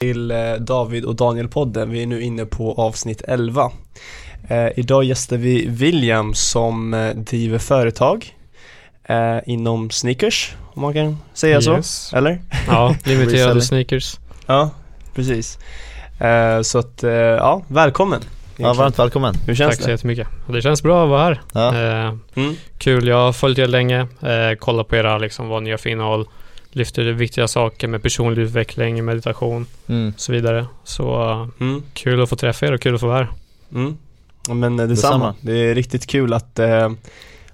till eh, David och Daniel-podden. Vi är nu inne på avsnitt 11. Eh, idag gästar vi William som eh, driver företag eh, inom sneakers, om man kan säga Yes. så, eller? Ja, limiterade sneakers. Ja, precis. Eh, så att, eh, ja, välkommen. Ja, varmt välkommen. Hur känns Tack så det? jättemycket. Och det känns bra att vara här. Ja. Eh, Mm. kul, jag har följt er länge. Eh, kollat på era, liksom, vad ni har för innehåll. Lyfter viktiga saker med personlig utveckling, meditation Mm. och så vidare. Så eh, Mm. kul att få träffa er och kul att få vara här. Mm. Ja, men eh, detsamma. Detsamma. Det är riktigt kul att eh,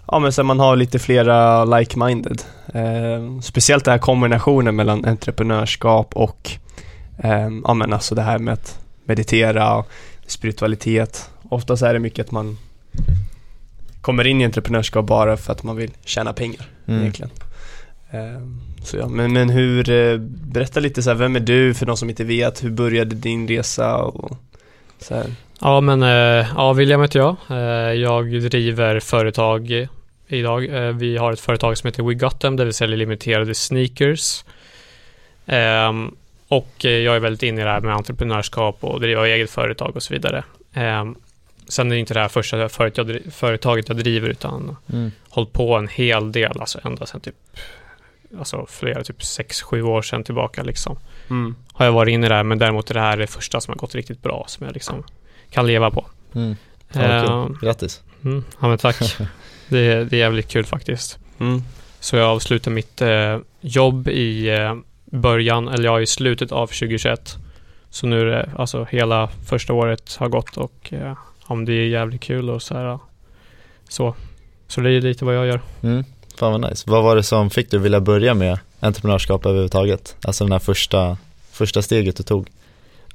ja, men så man har lite flera like-minded. Eh, speciellt den här kombinationen mellan entreprenörskap och eh, ja, men alltså det här med att meditera och spiritualitet. Oftast är det mycket att man kommer in i entreprenörskap bara för att man vill tjäna pengar Mm. egentligen. Så ja, men, men hur, eh, berätta lite så här, vem är du för de som inte vet, hur började din resa och så här. Ja, men eh, ja, William heter jag. Eh, jag driver företag idag. Vi har ett företag som heter We Got Them där vi säljer limiterade sneakers. Ehm, och jag är väldigt inne i det här med entreprenörskap och driva eget företag och så vidare. Ehm, sen är det inte det här första företaget jag driver utan Mm. hållit på en hel del, alltså ända sedan typ Alltså flera, typ 6-7 år sedan tillbaka liksom Mm. har jag varit inne i det här, men däremot är det här det första som har gått riktigt bra, som jag liksom kan leva på. Mm. Ja, Ehm, kul. Grattis. mm, ja men tack. det, är- det är jävligt kul faktiskt. Mm. Så jag avslutar mitt eh, jobb i eh, början, eller ja, i slutet av 2021. Så nu är det, alltså hela första året har gått och eh, om det är jävligt kul och så här. Så, så det är lite vad jag gör. Mm. Fan vad nice. Vad var det som fick dig att vilja börja med entreprenörskap överhuvudtaget? Alltså den här första, första steget du tog.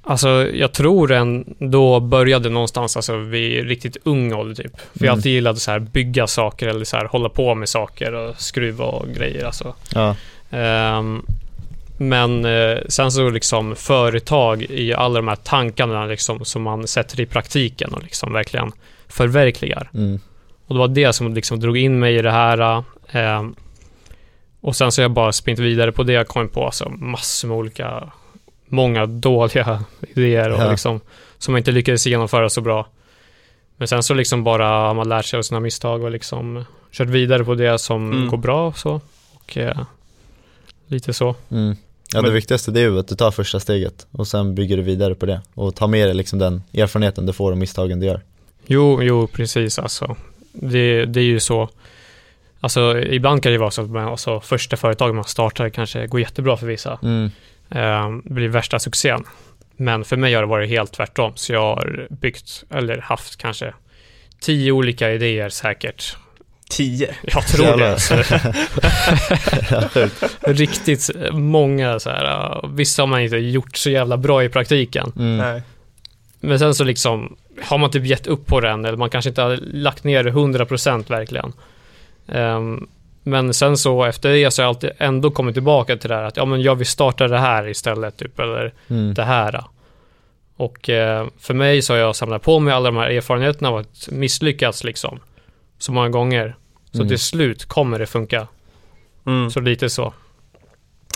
Alltså jag tror ändå började någonstans alltså vid riktigt ung ålder typ. För jag Mm. alltid gillade så här bygga saker eller så här hålla på med saker och skruva och grejer alltså. Ja. Ehm, men eh, sen så liksom företag i alla de här tankarna liksom som man sätter i praktiken och liksom verkligen förverkligar. Mm. Och det var det som liksom drog in mig i det här. Ehm, och sen så har jag bara spint vidare på det. Jag kom på alltså massor med olika, många dåliga idéer och Ja. liksom, som jag inte lyckades genomföra så bra. Men sen så liksom bara har man lärt sig av sina misstag och liksom kört vidare på det som Mm. går bra och så. Och eh, lite så. Mm. Ja, det viktigaste det är ju att du tar första steget och sen bygger du vidare på det och tar med dig liksom den erfarenheten du får och misstagen du gör. Jo, jo, precis alltså. Det, det är ju så. Alltså ibland kan det vara så att man, alltså, första företaget man startar kanske går jättebra för vissa. Mm. eh, blir värsta succén. Men för mig har det varit helt tvärtom. Så jag har byggt, eller haft kanske tio olika idéer säkert. Tio. Jag tror Jävlar. det. Så, riktigt många så här. Vissa har man inte gjort så jävla bra i praktiken. Mm. Nej. Men sen så liksom har man typ gett upp på den eller man kanske inte har lagt ner det 100% verkligen. Ehm, men sen så efter det så har jag alltid ändå kommit tillbaka till det här att ja men jag vill starta det här istället typ eller Mm. det här. Och eh, för mig så har jag samlat på mig alla de här erfarenheterna av att misslyckats liksom. Så många gånger. Så Mm. till slut kommer det funka. Mm. Så lite så.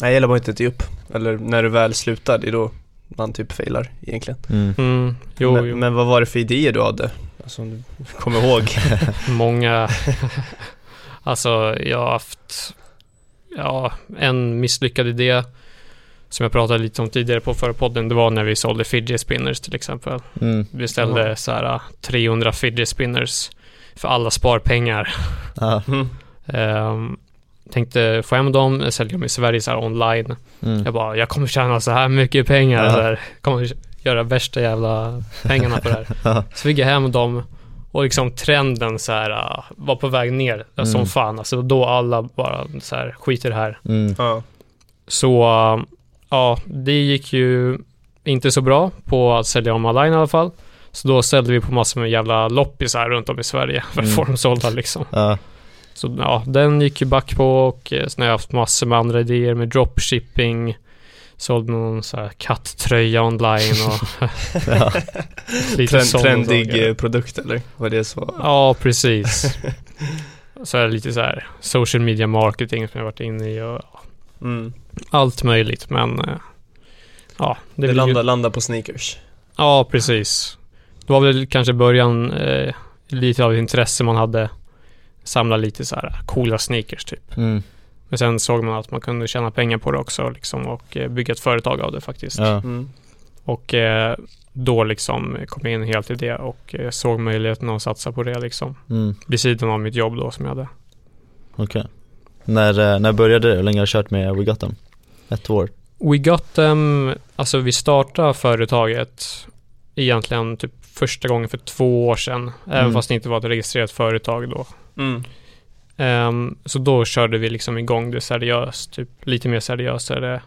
Nej, det gäller bara inte att ge upp. Eller när du väl slutar, det är då man typ failar egentligen. Mm. Mm, jo, men, jo. men vad var det för idéer du hade? Alltså om du kommer ihåg. Många. alltså jag har haft ja, en misslyckad idé som jag pratade lite om tidigare på förra podden. Det var när vi sålde fidget spinners till exempel. Mm. Vi ställde Jaha. så här 300 fidget spinners för alla sparpengar. Mm. Ehm, tänkte få hem dem, sälja dem i Sverige så här online. Mm. Jag bara, jag kommer tjäna så här mycket pengar. Så här, kommer göra värsta jävla pengarna på det här. Så fick jag hem dem och liksom trenden så här uh, var på väg ner som Mm. fan. Alltså då alla bara så här skiter här. Mm. Ja. Så uh, ja, det gick ju inte så bra på att sälja dem online i alla fall. Så då ställde vi på massor med jävla loppisar runt om i Sverige för att Mm. få dem sålda liksom. Ja. Så ja, den gick ju back på och sen har jag haft massor med andra idéer med dropshipping. Sålde någon så här katttröja online och Ja. lite Trend, trendig saker. eh, produkt eller? Var det så? Ja, precis. så är det lite så här social media marketing som jag varit inne i och Mm. allt möjligt. Men eh, ja, Det, det, landar, ju, landar på sneakers. Ja, precis. Det var väl kanske början eh, lite av intresse man hade. Samla lite så här coola sneakers typ. Mm. Men sen såg man att man kunde tjäna pengar på det också liksom och eh, bygga ett företag av det faktiskt. Ja. Mm. Och eh, då liksom kom jag in helt i det och eh, såg möjligheten att satsa på det liksom. Mm. Vid sidan av mitt jobb då som jag hade. Okej. När, eh, när började det? Hur länge har du kört med We Got Them? Ett år? We got them, alltså vi startade företaget egentligen typ första gången för två år sedan. Även Mm. fast det inte var ett registrerat företag då. Mm. Ehm, så då körde vi liksom igång det seriöst, typ lite mer seriösare.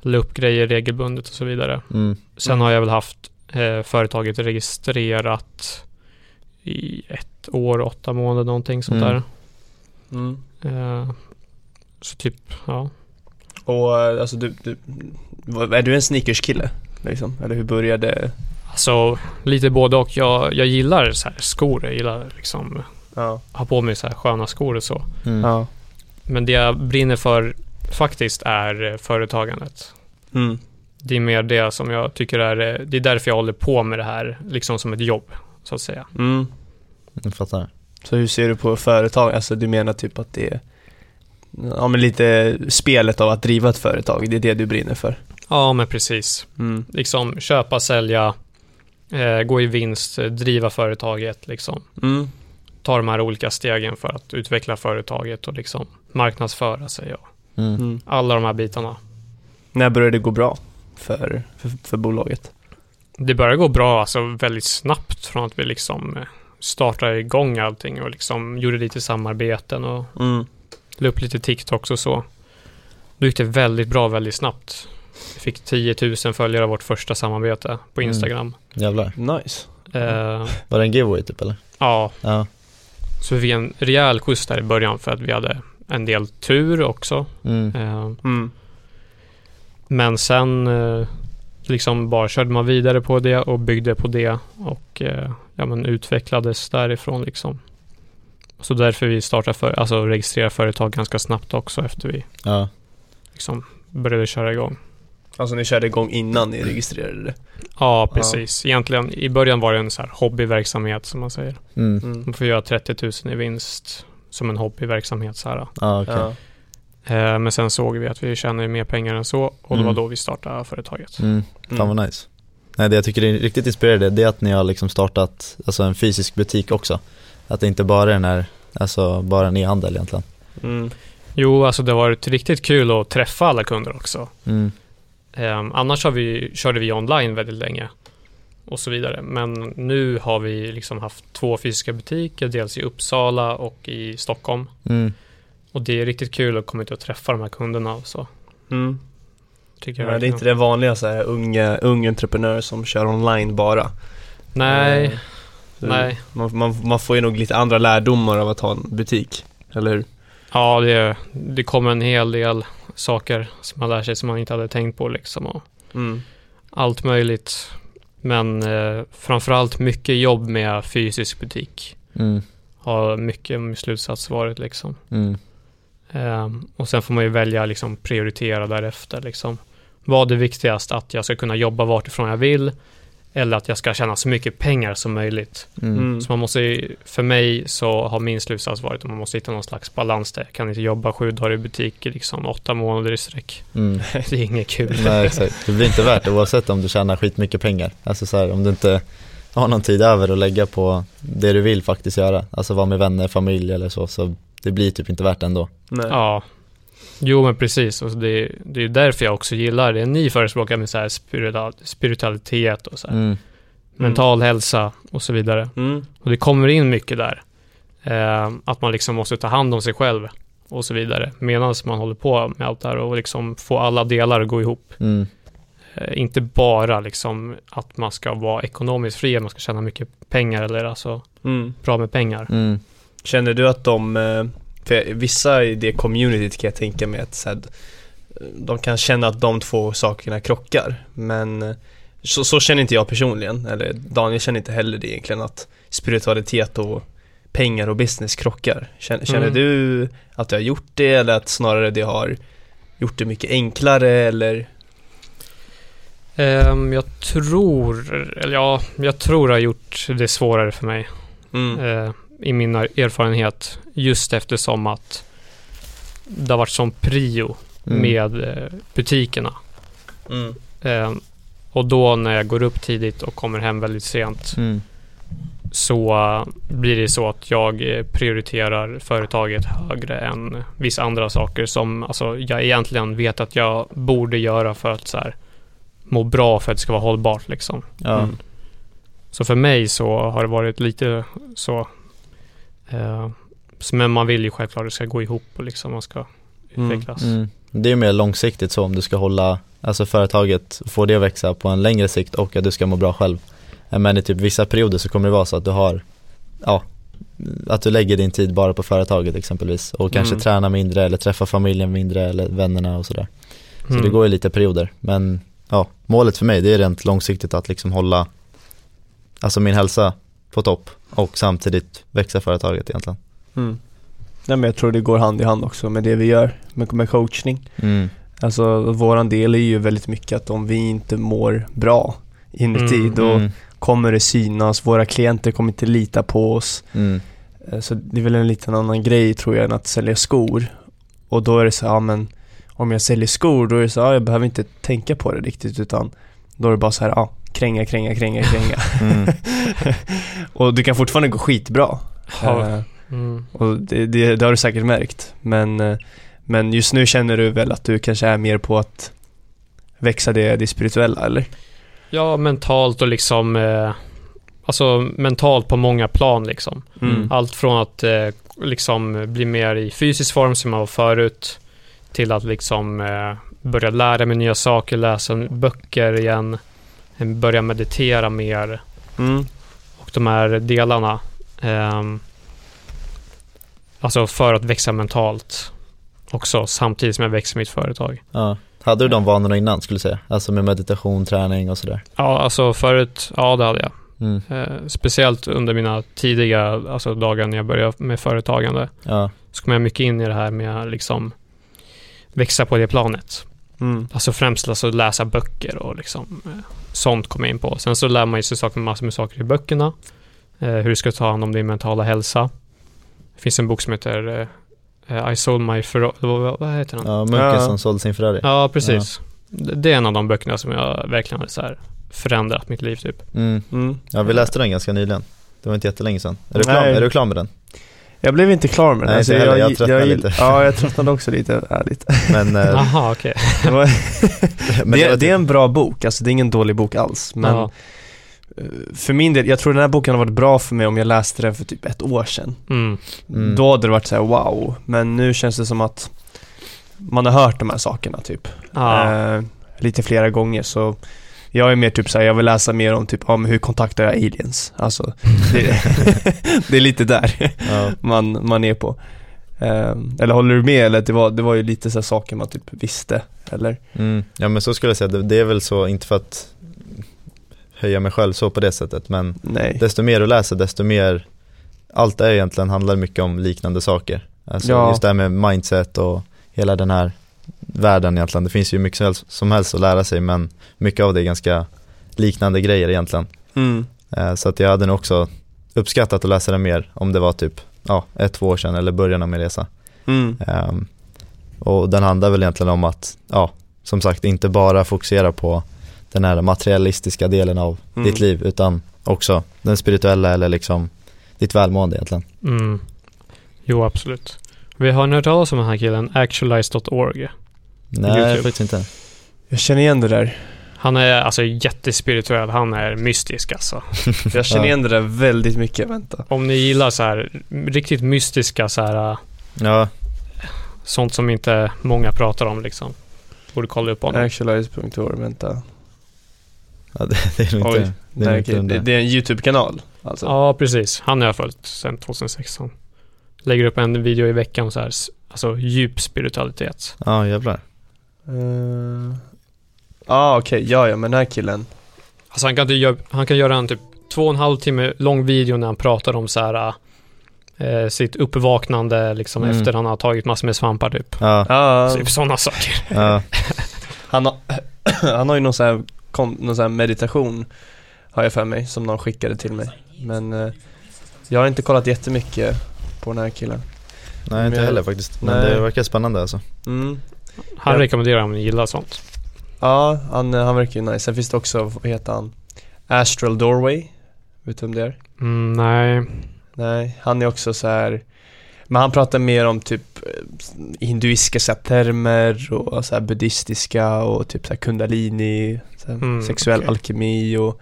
La upp grejer regelbundet och så vidare. Mm. Sen har jag väl haft eh, företaget registrerat i ett år, åtta månader någonting sånt Mm. där. Mm. Eh, så typ, ja. Och eh, alltså du, du, är du en sneakerskille? Liksom? Eller hur började... Alltså lite både och. Jag, jag gillar så här skor. Jag gillar liksom Ja. ha på mig så här sköna skor och så. Mm. Ja. Men det jag brinner för faktiskt är eh, företagandet. Mm. Det är mer det som jag tycker är, eh, det är därför jag håller på med det här, liksom som ett jobb, så att säga. Mm. Jag fattar. Så hur ser du på företag? Alltså du menar typ att det är Ja men lite spelet av att driva ett företag, det är det du brinner för? Ja, men precis. Mm. Liksom köpa, sälja, eh, gå i vinst, eh, driva företaget, liksom. Mm. Ta de här olika stegen för att utveckla företaget och liksom marknadsföra sig och Mm. Mm. alla de här bitarna. När började det gå bra för, för, för bolaget? Det började gå bra, alltså väldigt snabbt från att vi liksom eh, startade igång allting och liksom gjorde lite samarbeten och Mm. la upp lite TikToks och så. Då gick det väldigt bra väldigt snabbt. Vi fick 10 000 följare av vårt första samarbete på Mm. Instagram. Jävlar. Nice. Eh, Var det en giveaway typ eller? ja, Ja. Så vi fick en rejäl skjuts där i början för att vi hade en del tur också. Mm. Eh, Mm. men sen eh, liksom bara körde man vidare på det och byggde på det och eh, ja, men utvecklades därifrån liksom. Så därför vi startade för, alltså registrera företag ganska snabbt också efter vi Ja. liksom började köra igång. Alltså ni körde igång innan ni registrerade det? Ja, precis. Egentligen i början var det en så här hobbyverksamhet som man säger. Mm. Mm. Man får göra 30 000 i vinst som en hobbyverksamhet så här. Ja, okej. Ja. Eh, men sen såg vi att vi tjänar mer pengar än så och det Mm. var då vi startade företaget. Mm. Fan vad nice. Nej det jag tycker är riktigt inspirerande det är att ni har liksom startat alltså en fysisk butik också. Att det inte bara är den här, alltså bara en e-handel egentligen. Mm. Jo, alltså det har varit riktigt kul att träffa alla kunder också. Mm. Eh, annars har vi, körde vi online väldigt länge och så vidare. Men nu har vi liksom haft två fysiska butiker, dels i Uppsala och i Stockholm. Mm. Och det är riktigt kul att komma ut och träffa de här kunderna och så. Mm. Tycker jag Ja, det är inte det vanliga så här unga, unga entreprenörer som kör online bara. Nej, Eh, så nej. Man, man, man får ju nog lite andra lärdomar av att ha en butik, eller hur? Ja, det, det kommer en hel del saker som man lär sig som man inte hade tänkt på liksom. Och Mm. allt möjligt. Men eh, framförallt mycket jobb med fysisk butik. Mm. Har mycket min slutsats varit liksom. Mm. Ehm, och sen får man ju välja liksom prioritera därefter liksom. Vad är viktigast? Att jag ska kunna jobba vartifrån jag vill eller att jag ska tjäna så mycket pengar som möjligt. Mm. Mm. Så man måste, för mig så har min slutsats varit att man måste hitta någon slags balans där. Jag kan inte jobba sju dagar i butik liksom åtta månader i sträck. Mm. Det är inget kul. Nej exakt, det blir inte värt det oavsett om du tjänar skitmycket pengar. Alltså så här, om du inte har någon tid över att lägga på det du vill faktiskt göra. Alltså vara med vänner, familj eller så, så det blir typ inte värt det ändå. Nej. Ja. Jo men precis, och det, det är därför jag också gillar det ni förespråkar med så här spiritual, spiritualitet och så här, Mm. mental hälsa och så vidare. Mm. Och det kommer in mycket där. Eh, att man liksom måste ta hand om sig själv och så vidare. Medan man håller på med allt det här och liksom få alla delar att gå ihop. Mm. Eh, inte bara liksom att man ska vara ekonomiskt fri, att man ska tjäna mycket pengar eller alltså Mm. bra med pengar. Mm. Känner du att de, eh, för vissa i det communityt kan jag tänka mig att så här, de kan känna att de två sakerna krockar, men eh, så, så känner inte jag personligen, eller Daniel känner inte heller det egentligen att spiritualitet och pengar och business krockar. Känner, känner Mm. du att du har gjort det eller att snarare det har gjort det mycket enklare eller? Ehm, jag tror, eller ja, jag tror det har gjort det svårare för mig Mm. eh, i min erfarenhet. Just eftersom att det har varit som prio Mm. med eh, butikerna. Mm. Ehm, och då när jag går upp tidigt och kommer hem väldigt sent Mm. så eh, blir det så att jag eh, prioriterar företaget högre än vissa andra saker som alltså, jag egentligen vet att jag borde göra för att så här, må bra för att det ska vara hållbart liksom. Ja. Mm. Så för mig så har det varit lite så. Eh, så- men man vill ju självklart att det ska gå ihop och liksom man ska Mm. utvecklas. Mm. Det är mer långsiktigt så om du ska hålla, alltså företaget, få det att växa på en längre sikt och att du ska må bra själv. Eh, Men i typ vissa perioder så kommer det vara så att du har, ja, att du lägger din tid bara på företaget exempelvis och kanske Mm. tränar mindre eller träffar familjen mindre eller vännerna och sådär. Så Mm. det går ju lite perioder, men ja, målet för mig det är rent långsiktigt att liksom hålla, alltså min hälsa på topp och samtidigt växa företaget egentligen. Mm. Nej, men jag tror det går hand i hand också med det vi gör med, med coachning. Mm. Alltså våran del är ju väldigt mycket att om vi inte mår bra inuti, Mm, då Mm. kommer det synas. Våra klienter kommer inte lita på oss. Mm. Eh, Så det är väl en liten annan grej tror jag än att sälja skor. Och då är det så, ja men om jag säljer skor då är det så, ja jag behöver inte tänka på det riktigt utan då är det bara så här, ja kränga, kränga, kränga, kränga. Mm. och du kan fortfarande gå skitbra. Ja. Eh, Mm. och det, det, det har du säkert märkt. Men, eh, men just nu känner du väl att du kanske är mer på att växa det, det spirituella eller? Ja, mentalt och liksom eh, Alltså mentalt på många plan liksom. Mm. Allt från att eh, liksom bli mer i fysisk form som jag var förut till att liksom eh, börja lära mig nya saker, läsa böcker igen, börja meditera mer Mm. och de här delarna. ehm, alltså för att växa mentalt också samtidigt som jag växer mitt företag. Ja. Hade du de vanorna innan skulle du säga? Alltså med meditation, träning och sådär? Ja, alltså förut, ja det hade jag. Mm. Eh, speciellt under mina tidiga alltså dagar när jag började med företagande. Ja. Så kom jag mycket in i det här med att liksom växa på det planet. Mm. Alltså främst alltså läsa böcker och liksom eh, sånt kom jag in på. Sen så lär man ju sig saker, massor med saker i böckerna. Eh, hur du ska ta hand om din mentala hälsa. Det finns en bok som heter eh, I sold my Ferrari, vad, vad heter den? ja, munken Ja. som sålde sin Ferrari. Ja, precis. Det det är en av de böckerna som jag verkligen har så här förändrat mitt liv typ. Mm. Mm. Ja, vi läste den ganska nyligen. Det var inte jättelänge sedan. Är du klar, Nej. är du klar med den? Jag blev inte klar med det. Nej, inte heller. Jag tröttnade lite. Ja, jag tröttnade också lite, ärligt. Men, eh, Jaha, okej. Det, var, men det, det är en bra bok, alltså det är ingen dålig bok alls. Men Ja. eh, för min del, jag tror den här boken har varit bra för mig om jag läste den för typ ett år sedan. Mm. Mm. Då hade det varit så här: wow, men nu känns det som att man har hört de här sakerna typ. Ja. Eh, lite flera gånger så jag är mer typ såhär, jag vill läsa mer om typ, men hur kontaktar jag aliens? Alltså, det, det är lite där ja. man, man är på. Eh, eller håller du med? Eller det var, det var ju lite så saker man typ visste, eller? Mm. ja men så skulle jag säga, det, det är väl så, inte för att höja mig själv så på det sättet men Nej. desto mer du läser desto mer allt är egentligen handlar mycket om liknande saker. Alltså Ja. just det här med mindset och hela den här världen egentligen. Det finns ju mycket som helst, som helst att lära sig men mycket av det är ganska liknande grejer egentligen. Mm. Eh, Så att jag hade nog också uppskattat att läsa det mer om det var typ ja, ett, två år sedan eller början av min resa. Mm. Ehm, och den handlar väl egentligen om att, ja, som sagt inte bara fokusera på den här materialistiska delen av Mm. ditt liv utan också den spirituella eller liksom ditt välmående egentligen. Mm. Jo, absolut. Vi har hört talas om den här killen, actualize.org. Nej, YouTube. faktiskt inte. Jag känner igen det där. Han är alltså jättespirituell, han är mystisk alltså. Jag känner igen det där väldigt mycket, vänta. Om ni gillar så här riktigt mystiska så här Ja, sånt som inte många pratar om liksom. Borde kolla upp honom. Actualize.org, vänta. ja det, det är nog Oj, inte, det är Nej, inte det, det är en YouTube-kanal, alltså? Ja, precis. Han har jag följt sedan 2016. Lägger upp en video i veckan om så här, alltså djup spiritualitet. Ja, jävlar. Ja, ah, okej. Ja, ja, men den här killen. Alltså han kan, inte han kan göra en typ två och en halv timme lång video när han pratar om så här eh, sitt uppvaknande liksom Mm. efter han har tagit massor med svampar typ. Ja, Ja, Typ sådana saker. ja, han, har, han har ju någon sån här någon sån här meditation har jag för mig, som någon skickade till mig. Men eh, jag har inte kollat jättemycket på den här killen. Nej inte Men- heller faktiskt, men Nej. det verkar spännande alltså. Mm. Han Ja. rekommenderar om ni gillar sånt. Ja, han, han verkar ju nice. Sen finns det också, vad heter han? Astral Doorway. Vet du vem det är? Mm, nej. Nej, han är också så här. Men han pratar mer om typ eh, hinduiska så här, termer och så här, buddhistiska och typ så här, kundalini, så här, Mm, sexuell okej. alkemi och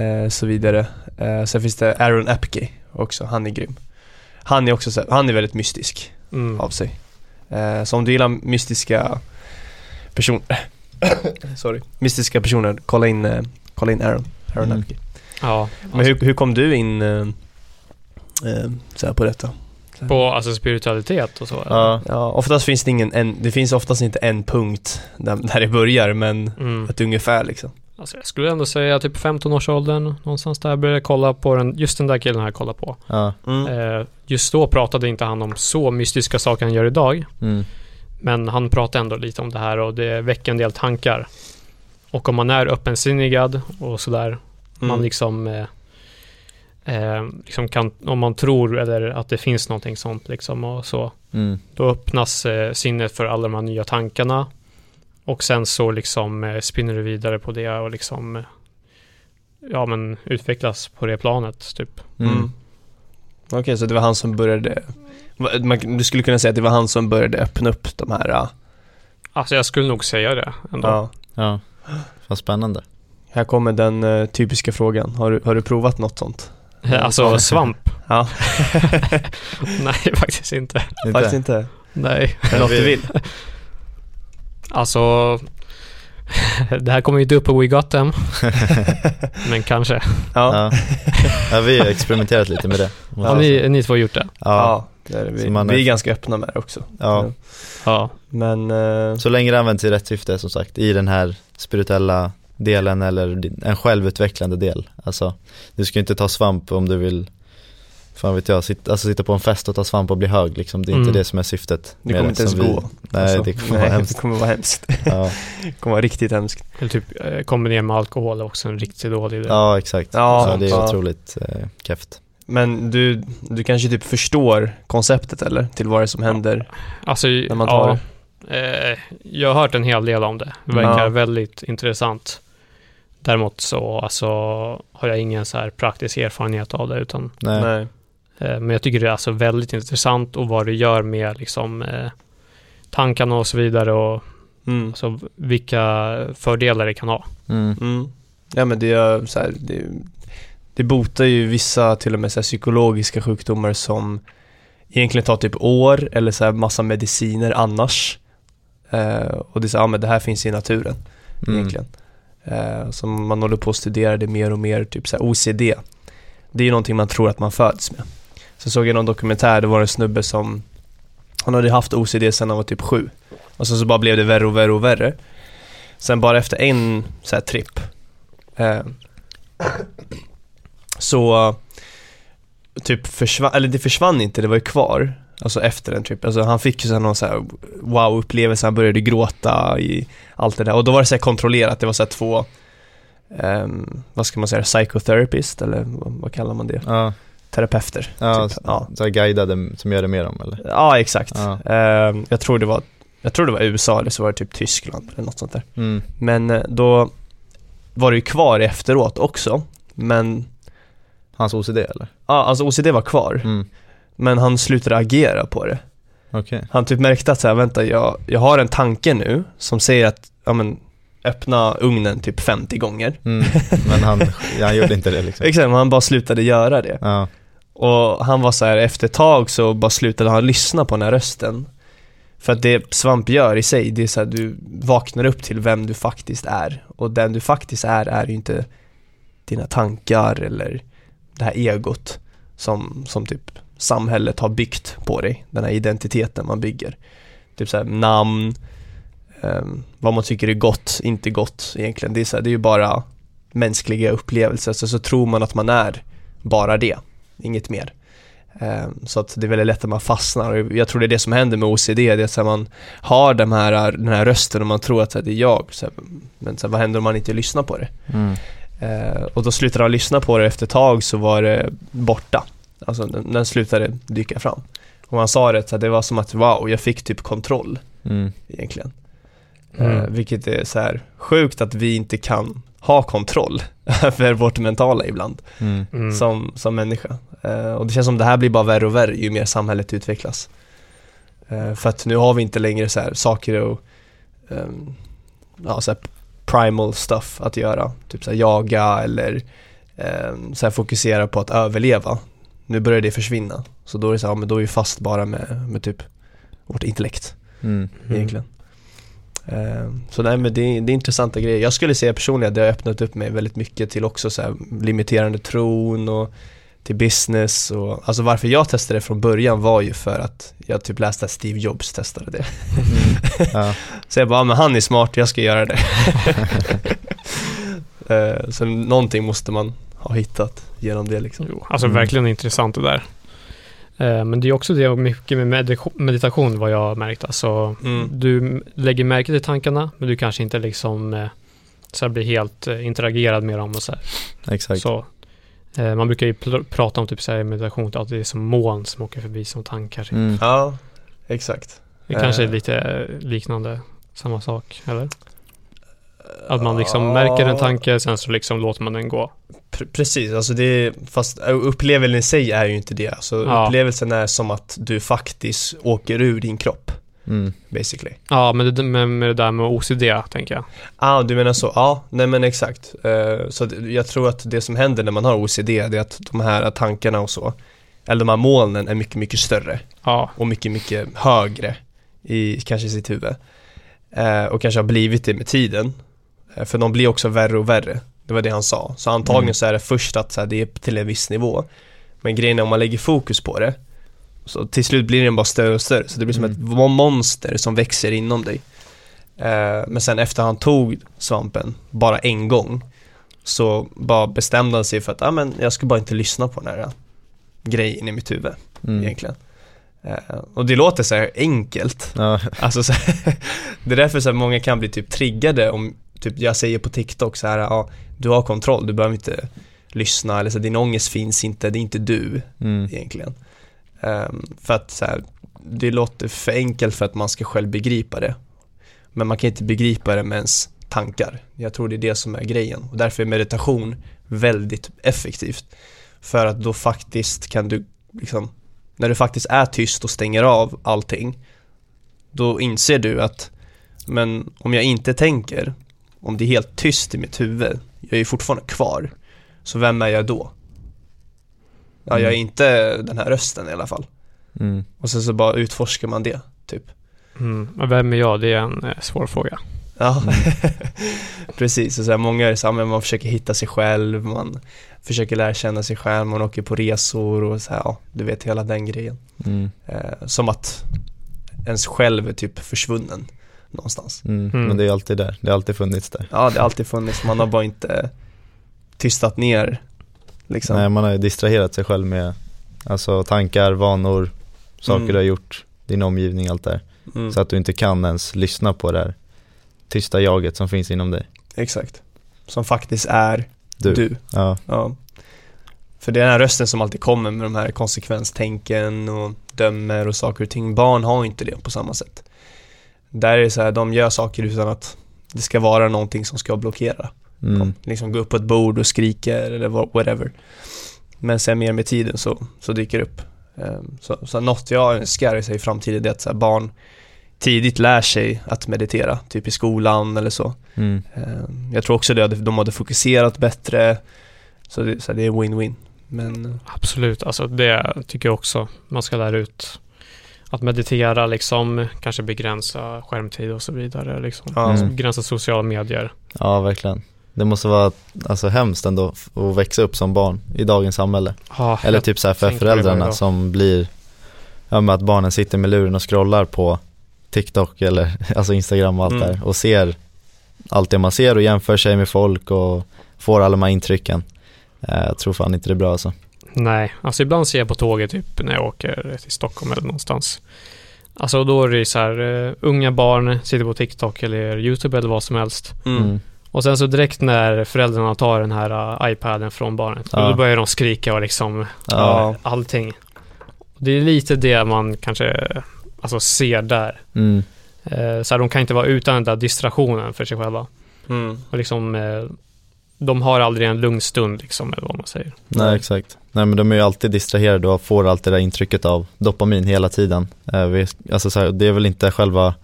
eh, så vidare. Eh, sen finns det Aaron Epke också, han är grym. Han är också så han är väldigt mystisk Mm. av sig. Eh, så om du gillar mystiska personer, sorry, mystiska personer, kolla in, eh, kolla in Aaron, Aaron Mm. Ja. Men hur, hur kom du in eh, eh, så på detta? På alltså spiritualitet och så? Ja, Ja, oftast finns det ingen, en, det finns oftast inte en punkt där, där det börjar, men Mm. ett ungefär liksom. Alltså jag skulle ändå säga typ 15-årsåldern, någonstans där började jag kolla på den, just den där killen har jag kollat på. ja, Mm. Eh, just då pratade inte han om så mystiska saker han gör idag. mm, Men han pratade ändå lite om det här och det väcker en del tankar. Och om man är öppensinnigad och sådär, man Mm. liksom, eh, eh, liksom kan, om man tror eller att det finns någonting sånt liksom och så, mm, då öppnas eh, sinnet för alla de här nya tankarna. Och sen så liksom eh, spinner du vidare på det och liksom, eh, ja men utvecklas på det planet typ. mm. Mm. Okej, så det var han som började, man, du skulle kunna säga att det var han som började öppna upp de här, ja. Alltså jag skulle nog säga det ändå. ja. Ja, vad spännande. Här kommer den eh, typiska frågan, har du, har du provat något sånt? Alltså svamp? Ja, Nej, faktiskt inte. faktiskt inte. Nej. Är det något du vill? Alltså, det här kommer ju inte upp på We Got Them, men kanske. Ja, Ja. ja, vi har experimenterat lite med det. Har säga. ni, ni två gjort det? Ja, ja det är det. Vi, man är- vi är ganska öppna med det också. ja. Ja. Men, eh, Så länge det används i rätt syfte som sagt, i den här spirituella delen eller en självutvecklande del. Alltså, du ska inte ta svamp om du vill, fan vet jag, sitta, alltså sitta på en fest och ta svamp och bli hög liksom. Det är inte Mm. det som är syftet. det med kommer inte ens vi- gå. Nej, Alltså, det kommer nej, vara hemskt. Det kommer vara hemskt. Ja, Det kommer vara riktigt hemskt. Eller typ eh, kombinera med alkohol är också en riktigt dålig idé. ja exakt. Ja, så det är ja. otroligt eh, keft. Men du, du kanske typ förstår konceptet eller? Till vad det är som händer? Alltså, När man tar ja, eh, jag har hört en hel del om det. Det verkar Ja. väldigt intressant. Däremot så alltså, har jag ingen så här praktisk erfarenhet av det, utan Nej. Nej. Eh, Men jag tycker det är alltså väldigt intressant och vad det gör med liksom eh, tankarna och så vidare och Mm. alltså vilka fördelar det kan ha. Mm. Mm. Ja men det är så här, det, det botar ju vissa till och med så här, psykologiska sjukdomar som egentligen tar typ år eller så här massa mediciner annars. Eh, och det är så, ja men det här finns i naturen Mm. egentligen. Eh, så man håller på att studera det mer och mer, typ så här OCD. Det är ju någonting man tror att man föds med. Sen såg jag någon dokumentär, det var en snubbe som, han hade haft OCD sedan han var typ sju. Och sen så bara blev det värre och värre och värre. Sen bara efter en så här tripp eh, så typ försvann, eller det försvann inte, det var ju kvar. Alltså efter en trippen, Alltså han fick ju så här någon så här wow-upplevelse, han började gråta i allt det där. Och då var det såhär kontrollerat, det var såhär två, um, vad ska man säga, psychotherapist eller vad, vad kallar man det? Ja, Terapeuter. ja, typ. ja. så guidade som gör det med dem eller? ja exakt. Ja. Ehm, jag tror det var, jag tror det var USA eller så var det typ Tyskland eller något sånt där. Mm. Men eh, då var det ju kvar efteråt också. Men, Hans OCD eller? ja alltså OCD var kvar. Mm. Men han slutade agera på det. Okej. Han typ märkte att så här, vänta jag, jag har en tanke nu som säger att, ja men öppna ugnen typ 50 gånger. Mm. Men han, han gjorde inte det liksom. Exakt, men han bara slutade göra det. Ja, och han var så här, efter ett tag så bara slutade han lyssna på den här rösten. För att det svamp gör i sig, det är så här, du vaknar upp till vem du faktiskt är. Och den du faktiskt är, är ju inte dina tankar eller det här egot som, som typ samhället har byggt på dig. Den här identiteten man bygger. Typ så här namn, um, vad man tycker är gott, inte gott egentligen. Det är, så här, det är ju bara mänskliga upplevelser. Så, så tror man att man är bara det, inget mer. Eh, så att det är väldigt lätt att man fastnar och jag tror det är det som händer med OCD, det är att man har den här, den här rösten och man tror att det är jag. Men så vad händer om man inte lyssnar på det? Mm. Eh, och då slutade jag lyssna på det efter ett tag så var det borta. Alltså den, den slutade dyka fram. Och han sa det, så det var som att wow, jag fick typ kontroll Mm. egentligen. Mm. Eh, vilket är så här sjukt att vi inte kan ha kontroll över vårt mentala ibland Mm. Mm. som, som människa. Eh, och det känns som det här blir bara värre och värre ju mer samhället utvecklas. Eh, för att nu har vi inte längre så här saker och ehm, ja, så här primal stuff att göra. Typ så här jaga eller ehm, så här fokusera på att överleva. Nu börjar det försvinna. Så då är det så här, ja, men då är vi fast bara med, med typ vårt intellekt Mm. Mm. egentligen. Ehm, Så nej men det är, det är intressanta grejer. Jag skulle säga personligen att det har öppnat upp mig väldigt mycket till också så här limiterande tron och till business och alltså varför jag testade det från början var ju för att jag typ läste att Steve Jobs testade det. Ja. Så jag bara, men han är smart, jag ska göra det. Ehm, Så någonting måste man ha hittat genom det liksom. Jo, alltså Mm. verkligen intressant det där. Eh, Men det är också det och mycket med meditation vad jag har märkt. Alltså, Mm. Du lägger märke till tankarna men du kanske inte liksom eh, så här blir helt eh, interagerad med dem och så här. Exakt. Så, eh, man brukar ju pl- prata om typ så här meditation att det är som moln som åker förbi som tankar. typ. Mm. Ja, exakt. Det kanske är Eh. lite eh, liknande, samma sak, eller? Att man liksom märker en tanke, sen så liksom låter man den gå. Pre- Precis, alltså det är, fast upplevelsen i sig är ju inte det. Alltså Ja. upplevelsen är som att du faktiskt åker ur din kropp, Mm. basically. Ja, men det, med, med det där med OCD, tänker jag. Ah, du menar så? Ja, nej men exakt. Eh, så jag tror att det som händer när man har OCD, det är att de här tankarna och så, eller de här molnen är mycket, mycket större Ja, och mycket, mycket högre i kanske sitt huvud. Eh, och kanske har blivit det med tiden. Eh, för de blir också värre och värre. Det var det han sa. Så antagligen Mm. så är det först att så här, det är till en viss nivå. Men grejen är om man lägger fokus på det, så till slut blir den bara större och större. Så det blir som Mm. ett mo- monster som växer inom dig. Eh, men sen efter han tog svampen, bara en gång, så bara bestämde han sig för att, ah, men jag ska bara inte lyssna på den här grejen i mitt huvud Mm. egentligen. Eh, och det låter så här enkelt. Ja. Alltså så här, det är därför så här många kan bli typ triggade om, typ jag säger på TikTok så här, ja, du har kontroll, du behöver inte lyssna eller så här, din ångest finns inte, det är inte du Mm. egentligen. Ehm, för att så här, det låter för enkelt för att man ska själv begripa det. Men man kan inte begripa det med ens tankar. Jag tror det är det som är grejen och därför är meditation väldigt effektivt. För att då faktiskt kan du liksom, när du faktiskt är tyst och stänger av allting, då inser du att, men om jag inte tänker, om det är helt tyst i mitt huvud, jag är ju fortfarande kvar. Så vem är jag då? Ja, jag är Mm. inte den här rösten i alla fall. Mm. Och sen så bara utforskar man det, typ. mm. Men vem är jag? Det är en eh, svår fråga. Ja, precis. Och så här, många är så här, man försöker hitta sig själv, man försöker lära känna sig själv, man åker på resor och så här, ja, du vet hela den grejen. Mm. Eh, som att ens själv är typ försvunnen någonstans. Mm. Mm. Men det är alltid där, det har alltid funnits där. Ja, det har alltid funnits, man har bara inte tystat ner liksom. Nej, man har ju distraherat sig själv med alltså, tankar, vanor, saker Mm. du har gjort, din omgivning, allt det. Mm, Så att du inte kan ens lyssna på det här tysta jaget som finns inom dig. Exakt. Som faktiskt är Du. du. Ja. Ja. För det är den här rösten som alltid kommer med de här konsekvenstänken och dömer och saker och ting. Barn har inte det på samma sätt. Där är det så här, de gör saker utan att det ska vara någonting som ska blockera. Mm. Liksom gå upp på ett bord och skriker eller whatever. Men sen mer med tiden så, så dyker det upp. Ehm, Så, så något jag önskar i framtiden är att så här, barn tidigt lär sig att meditera, typ i skolan eller så. Mm. Ehm, Jag tror också hade- de hade fokuserat bättre, så det, så det är win-win. Men Absolut, alltså det tycker jag också man ska lära ut. Att meditera, liksom, kanske begränsa skärmtid och så vidare. Liksom. Mm. Begränsa sociala medier. ja, verkligen. Det måste vara alltså, hemskt ändå att växa upp som barn i dagens samhälle. Ja, Eller typ så här för föräldrarna som blir, ja med att barnen sitter med luren och scrollar på TikTok eller alltså Instagram och allt Mm. där och ser allt det man ser och jämför sig med folk och får alla de här intrycken. Eh, Jag tror fan inte det är bra alltså. Nej, alltså ibland ser jag på tåget typ när jag åker till Stockholm eller någonstans. Alltså då är det så här, uh, unga barn sitter på TikTok eller YouTube eller vad som helst. Mm. Och sen så direkt när föräldrarna tar den här uh, iPaden från barnet, Ja. då börjar de skrika och liksom Ja. allting. Det är lite det man kanske alltså, ser där. Mm. Eh, så här, de kan inte vara utan den där distraktionen för sig själva. Mm. Och liksom, eh, de har aldrig en lugn stund liksom, eller vad man säger. Nej Nej. exakt. Nej men de är ju alltid distraherade och får alltid det där intrycket av dopamin hela tiden. Eh, vi, alltså så här, det är väl inte själva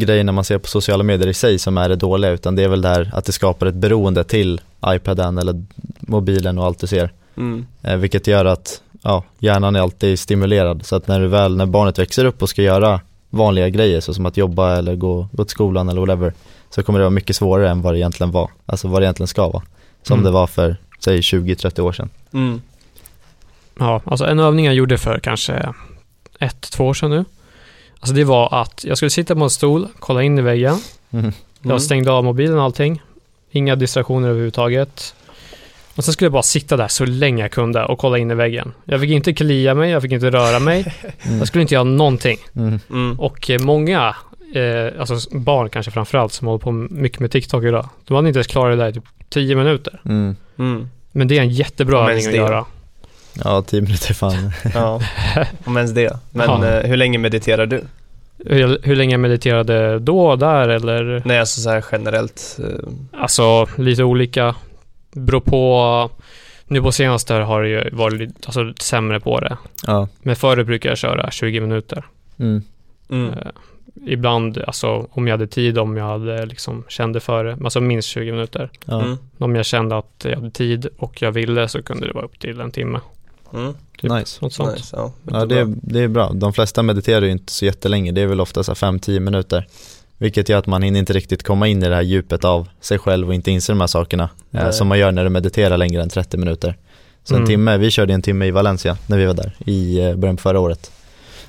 grejen när man ser på sociala medier i sig som är det dåliga utan det är väl det här att det skapar ett beroende till iPaden eller mobilen och allt du ser. Mm. Eh, vilket gör att ja, hjärnan är alltid stimulerad så att när du väl, när barnet växer upp och ska göra vanliga grejer så som att jobba eller gå, gå till skolan eller whatever så kommer det vara mycket svårare än vad det egentligen var, alltså vad det egentligen ska vara. Som Mm. det var för, säg 20-30 år sedan. Mm. Ja, alltså en övning jag gjorde för kanske ett, två år sedan nu. Alltså det var att jag skulle sitta på en stol, kolla in i väggen. Mm. Jag stängde av mobilen och allting. Inga distraktioner överhuvudtaget. Och sen skulle jag bara sitta där så länge jag kunde och kolla in i väggen. Jag fick inte klia mig, jag fick inte röra mig. Mm. Jag skulle inte göra någonting. Mm. Mm. Och eh, många, eh, alltså barn kanske framförallt, som håller på mycket med TikTok idag. De hade inte ens klarat det där i typ 10 minuter. Mm. Mm. Men det är en jättebra övning att göra. Ja, 10 minuter fan. Ja, om ens det. Men Ja. eh, hur länge mediterar du? Hur, hur länge jag mediterade då och där eller? Nej, alltså så här generellt. eh, Alltså lite olika. Beror på. Nu på senaste har det ju varit lite, alltså, sämre på det. Ja. Men förr brukar jag köra 20 minuter. Mm. Mm. Eh, ibland, alltså om jag hade tid, om jag hade liksom kände för det. Alltså minst 20 minuter. Ja. Mm. Om jag kände att jag hade tid och jag ville så kunde det vara upp till en timme. Mm. Typ. Nice. Något sånt. Nice, ja. Ja, det är, det är bra. De flesta mediterar ju inte så jättelänge. Det är väl ofta så här 5-10 minuter. Vilket gör att man hinner inte riktigt komma in i det här djupet av sig själv och inte inse de här sakerna. Eh, som man gör när du mediterar längre än 30 minuter. Så en Mm. timme, vi körde en timme i Valencia när vi var där i eh, början på förra året.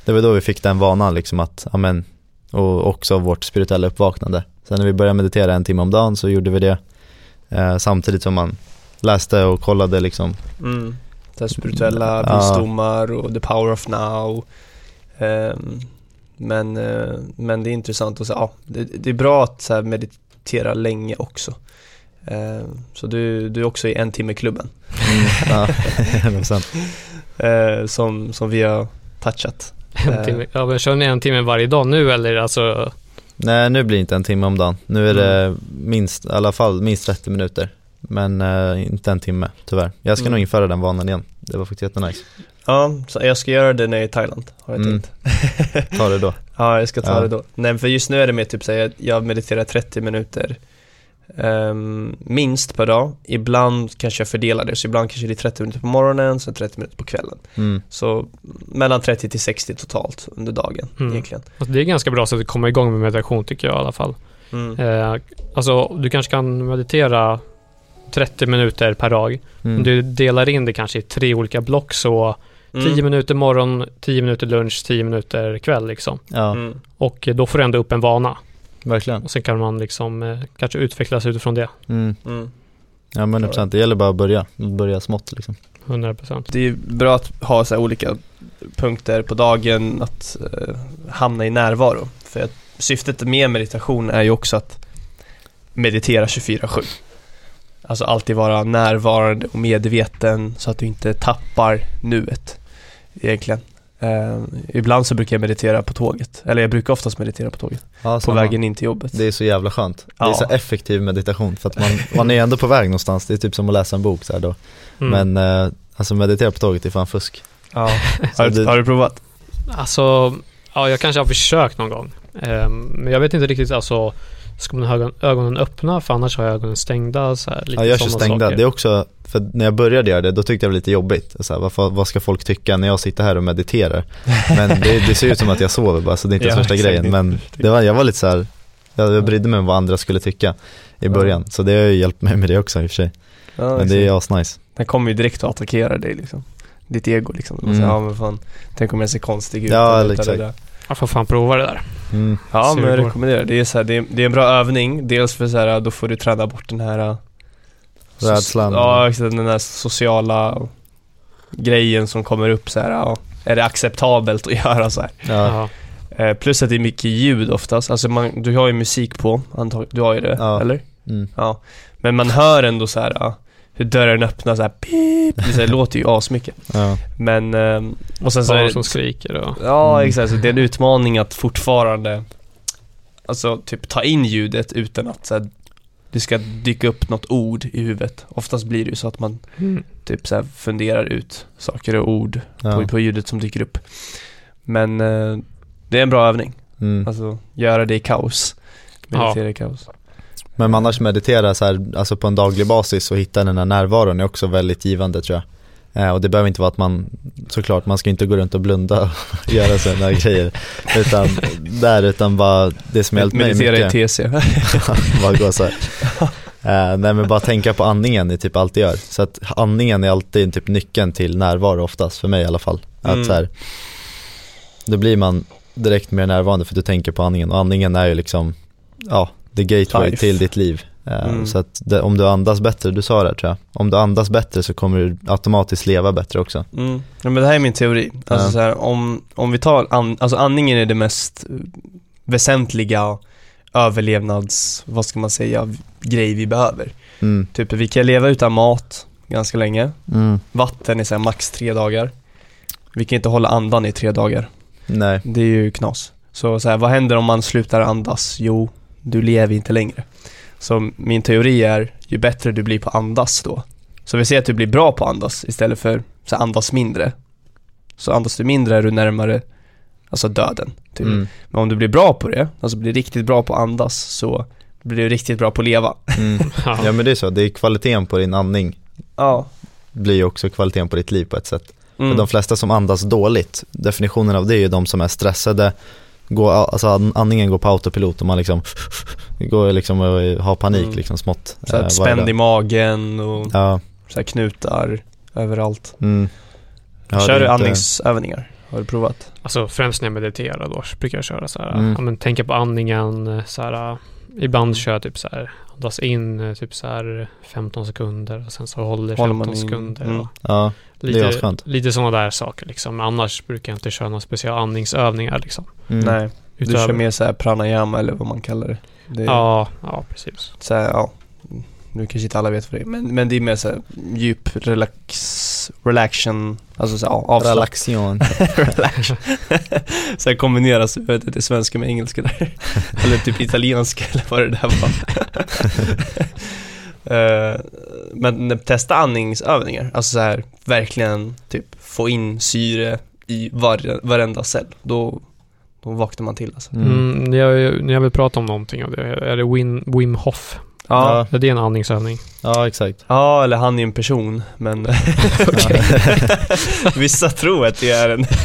Det var då vi fick den vanan liksom att, ja men, och också vårt spirituella uppvaknande. Sen när vi började meditera en timme om dagen så gjorde vi det eh, samtidigt som man läste och kollade liksom. Mm. Det här spirituella Ja. visdomar och the power of now. Ehm, men, eh, men det är intressant att säga, ja, det, det är bra att så här, meditera länge också. Ehm, så du, du är också i en timme klubben Ja, 100%. eh, som, som vi har touchat. En Eh. timme. Ja, men kör ni en timme varje dag nu eller alltså? Nej nu blir det inte en timme om dagen. Nu är det minst, i alla fall minst 30 minuter. Men eh, inte en timme tyvärr. Jag ska Mm. nog införa den vanan igen. Det var faktiskt jättenice. Ja, så jag ska göra det när jag är i Thailand har jag Mm. tänkt. Ta det då. Ja, jag ska ta Ja. det då. Nej, för just nu är det mer typ så här, jag mediterar 30 minuter ehm, minst per dag. Ibland kanske jag fördelar det, så ibland kanske det är 30 minuter på morgonen, sen 30 minuter på kvällen. Mm. Så mellan 30 till 60 totalt under dagen Mm. egentligen. alltså det är ganska bra sätt att komma igång med meditation tycker jag i alla fall. Mm. Eh, alltså du kanske kan meditera 30 minuter per dag. Mm. Om du delar in det kanske i tre olika block så 10 Mm. minuter morgon, 10 minuter lunch, 10 minuter kväll liksom. Ja, Mm. Och då får du ändå upp en vana. verkligen. Och sen kan man liksom eh, kanske utvecklas utifrån det. Mm. Mm. Ja men 100%. Det gäller bara att börja. Börja smått liksom. 100%. Det är bra att ha så här olika punkter på dagen att eh, hamna i närvaro. För att syftet med meditation är ju också att meditera 24-7. Alltså alltid vara närvarande och medveten så att du inte tappar nuet egentligen. Eh, ibland så brukar jag meditera på tåget, eller jag brukar oftast meditera på tåget, Ja, på samma. vägen in till jobbet. Det är så jävla skönt. Det är Ja. så effektiv meditation för att man, man är ändå på väg någonstans. Det är typ som att läsa en bok så här då. Mm. Men eh, alltså meditera på tåget är fan fusk. Ja. Har, du, har du provat? Alltså, ja, jag kanske har försökt någon gång. Ehm, men jag vet inte riktigt, alltså, ska man ha ögon, ögonen öppna? För annars har jag ögonen stängda. Så här, lite Ja, jag kör stängda. saker. Det är också, för när jag började göra det, då tyckte jag det var lite jobbigt. Så här, vad, vad ska folk tycka när jag sitter här och mediterar? Men det, det ser ut som att jag sover bara, så det är inte Ja, så värsta exakt. grejen. Men det var, jag var lite så här, jag, jag brydde mig om vad andra skulle tycka i början. Så det har ju hjälpt mig med det också i och för sig. Ja, Men det är asnice. Den kommer ju direkt att attackera dig liksom. Ditt ego liksom. Mm. Mm. Ja men fan, tänk om jag ser konstig ut. Ja, eller exakt. Jag får fan prova det där. Mm. Ja men jag rekommenderar. Det är, så här, det, är, det är en bra övning. Dels för så här, då får du träna bort den här... äh, Rädslan. Ja, den här sociala grejen som kommer upp så här, ja, är det acceptabelt att göra så här? Ja. Eh, plus att det är mycket ljud oftast, alltså man, du har ju musik på, antag, du har ju det, Ja. eller? mm. Ja. Men man hör ändå så här, ja, hur dörren öppnar så här, pip, det, så här, låter ju asmycket. ja. Men, ehm, och sen så är Barn det, som skriker och... Ja, Mm. exakt. Så det är en utmaning att fortfarande Alltså typ ta in ljudet utan att så här, det ska dyka upp något ord i huvudet. Oftast blir det ju så att man Mm. typ så här funderar ut saker och ord ja. på, på ljudet som dyker upp. Men eh, det är en bra övning. Mm. Alltså göra det i kaos. Meditera i kaos. Men annars meditera så här, alltså på en daglig basis och hitta den här närvaron är också väldigt givande tror jag. Eh, och det behöver inte vara att man, såklart, man ska inte gå runt och blunda och göra sådana grejer. Utan där, utan bara det som hjälpt mig Meditera i TC. bara gå så här. Eh, nej men bara tänka på andningen i typ allt det gör. Så att andningen är alltid typ nyckeln till närvaro oftast, för mig i alla fall. Att Mm. så här, då blir man direkt mer närvarande för att du tänker på andningen och andningen är ju liksom, ja, the gateway Life. till ditt liv. Eh, Mm. Så att det, om du andas bättre, du sa det här, tror jag, om du andas bättre så kommer du automatiskt leva bättre också. Mm. Ja, men det här är min teori. Alltså Ja. så här, om, om vi tar, an, alltså andningen är det mest väsentliga överlevnads, vad ska man säga, grej vi behöver. Mm. Typ vi kan leva utan mat ganska länge. Mm. Vatten är så här, max tre dagar. Vi kan inte hålla andan i tre dagar. Nej, Det är ju knas. Så, så här, vad händer om man slutar andas? Jo, du lever inte längre. Så min teori är, ju bättre du blir på andas då. Så vi ser att du blir bra på andas istället för så andas mindre. Så andas du mindre är du närmare, alltså döden. Typ. mm. Men om du blir bra på det, alltså blir riktigt bra på andas, så blir du riktigt bra på att leva. Mm. Ja. men det är så, det är kvaliteten på din andning Ja. blir också kvaliteten på ditt liv på ett sätt. Mm. För de flesta som andas dåligt, definitionen av det är ju de som är stressade, går, alltså an- andningen går på autopilot och man liksom går liksom och har panik Mm. liksom smått. så här, eh, spänd dag. i magen och Ja, så här knutar överallt. mm. Ja, Kör du inte- andningsövningar? Har du provat? Alltså främst när jag mediterar då brukar jag köra så här, Mm. ja, men tänka på andningen, eh, så här, eh, ibland kör jag typ så här, andas in typ så här 15 sekunder och sen så håller Håller 15 man in, sekunder. mm. Och Ja, lite, lite sådana där saker liksom. Annars brukar jag inte köra några speciella andningsövningar liksom. Mm. Nej, du Utöver- kör mer så här pranayama eller vad man kallar det. det är Ja, ja precis. så här, ja. Nu kanske inte alla vet vad det är, men, men det är mer så här djup relax, relaxation, alltså så här, ja. Relaxion. Relax. så här kombineras, jag vet inte, svenska med engelska där. eller typ italienska eller vad det där var. Eh, men testa andningsövningar, alltså så här verkligen typ få in syre i var, varenda cell. Då, då vaknar man till alltså. Mm. Mm. när, jag, när jag vill prata om någonting av det, är det Wim, Wim Hof? Ja, Är det en andningsövning? Ja, exakt. ja eller han är en person, men vissa tror att det är en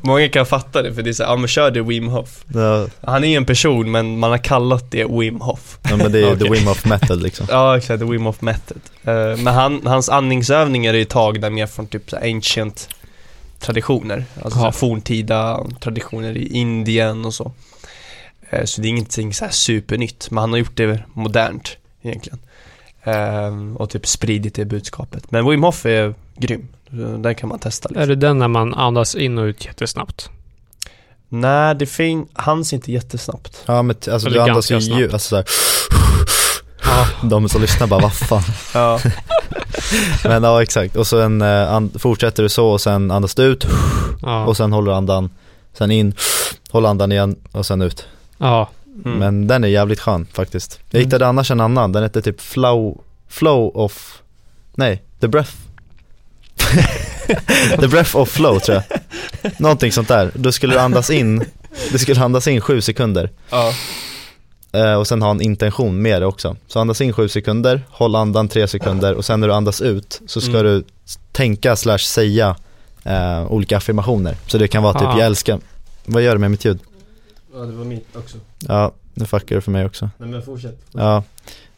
Många kan fatta det för det är så här, ja men kör det Wim Hof. Ja, Han är ju en person men man har kallat det Wim Hof. ja, men det är the Okej. Wim of Method liksom. Ja exakt, the Wim Hof method. Eh, men han, hans andningsövningar är ju tagna mer från typ så ancient traditioner. Alltså Ja. forntida traditioner i Indien och så. Eh, så det är ingenting så här supernytt, men han har gjort det modernt egentligen. Eh, och typ spridit det budskapet. Men Wim Hof är grym. Den kan man testa liksom. Är det den när man andas in och ut jättesnabbt? Nej, det fin- hans inte jättesnabbt. Ja men t- alltså Eller du andas ju ganska ljud, alltså såhär, Ja. de som lyssnar bara vad fan. Ja, Men ja exakt, och sen eh, and- fortsätter du så och sen andas du ut Ja. och sen håller du andan, sen in, håller andan igen och sen ut. ja. mm. Men den är jävligt skön faktiskt. Jag Mm. hittade annars en annan, den heter typ flow, flow of, nej, the breath. the breath of flow tror jag. Någonting sånt där. Då skulle du andas in, du skulle andas in sju sekunder. ja. Eh, och sen ha en intention med det också. Så andas in sju sekunder, håll andan tre sekunder och sen när du andas ut så ska Mm. du tänka slash säga eh, olika affirmationer. Så det kan vara typ Ah. jag älskar, vad gör du med mitt ljud? ja, det var mitt också. Ja, nu fuckar det för mig också. Nej men fortsätt. Ja,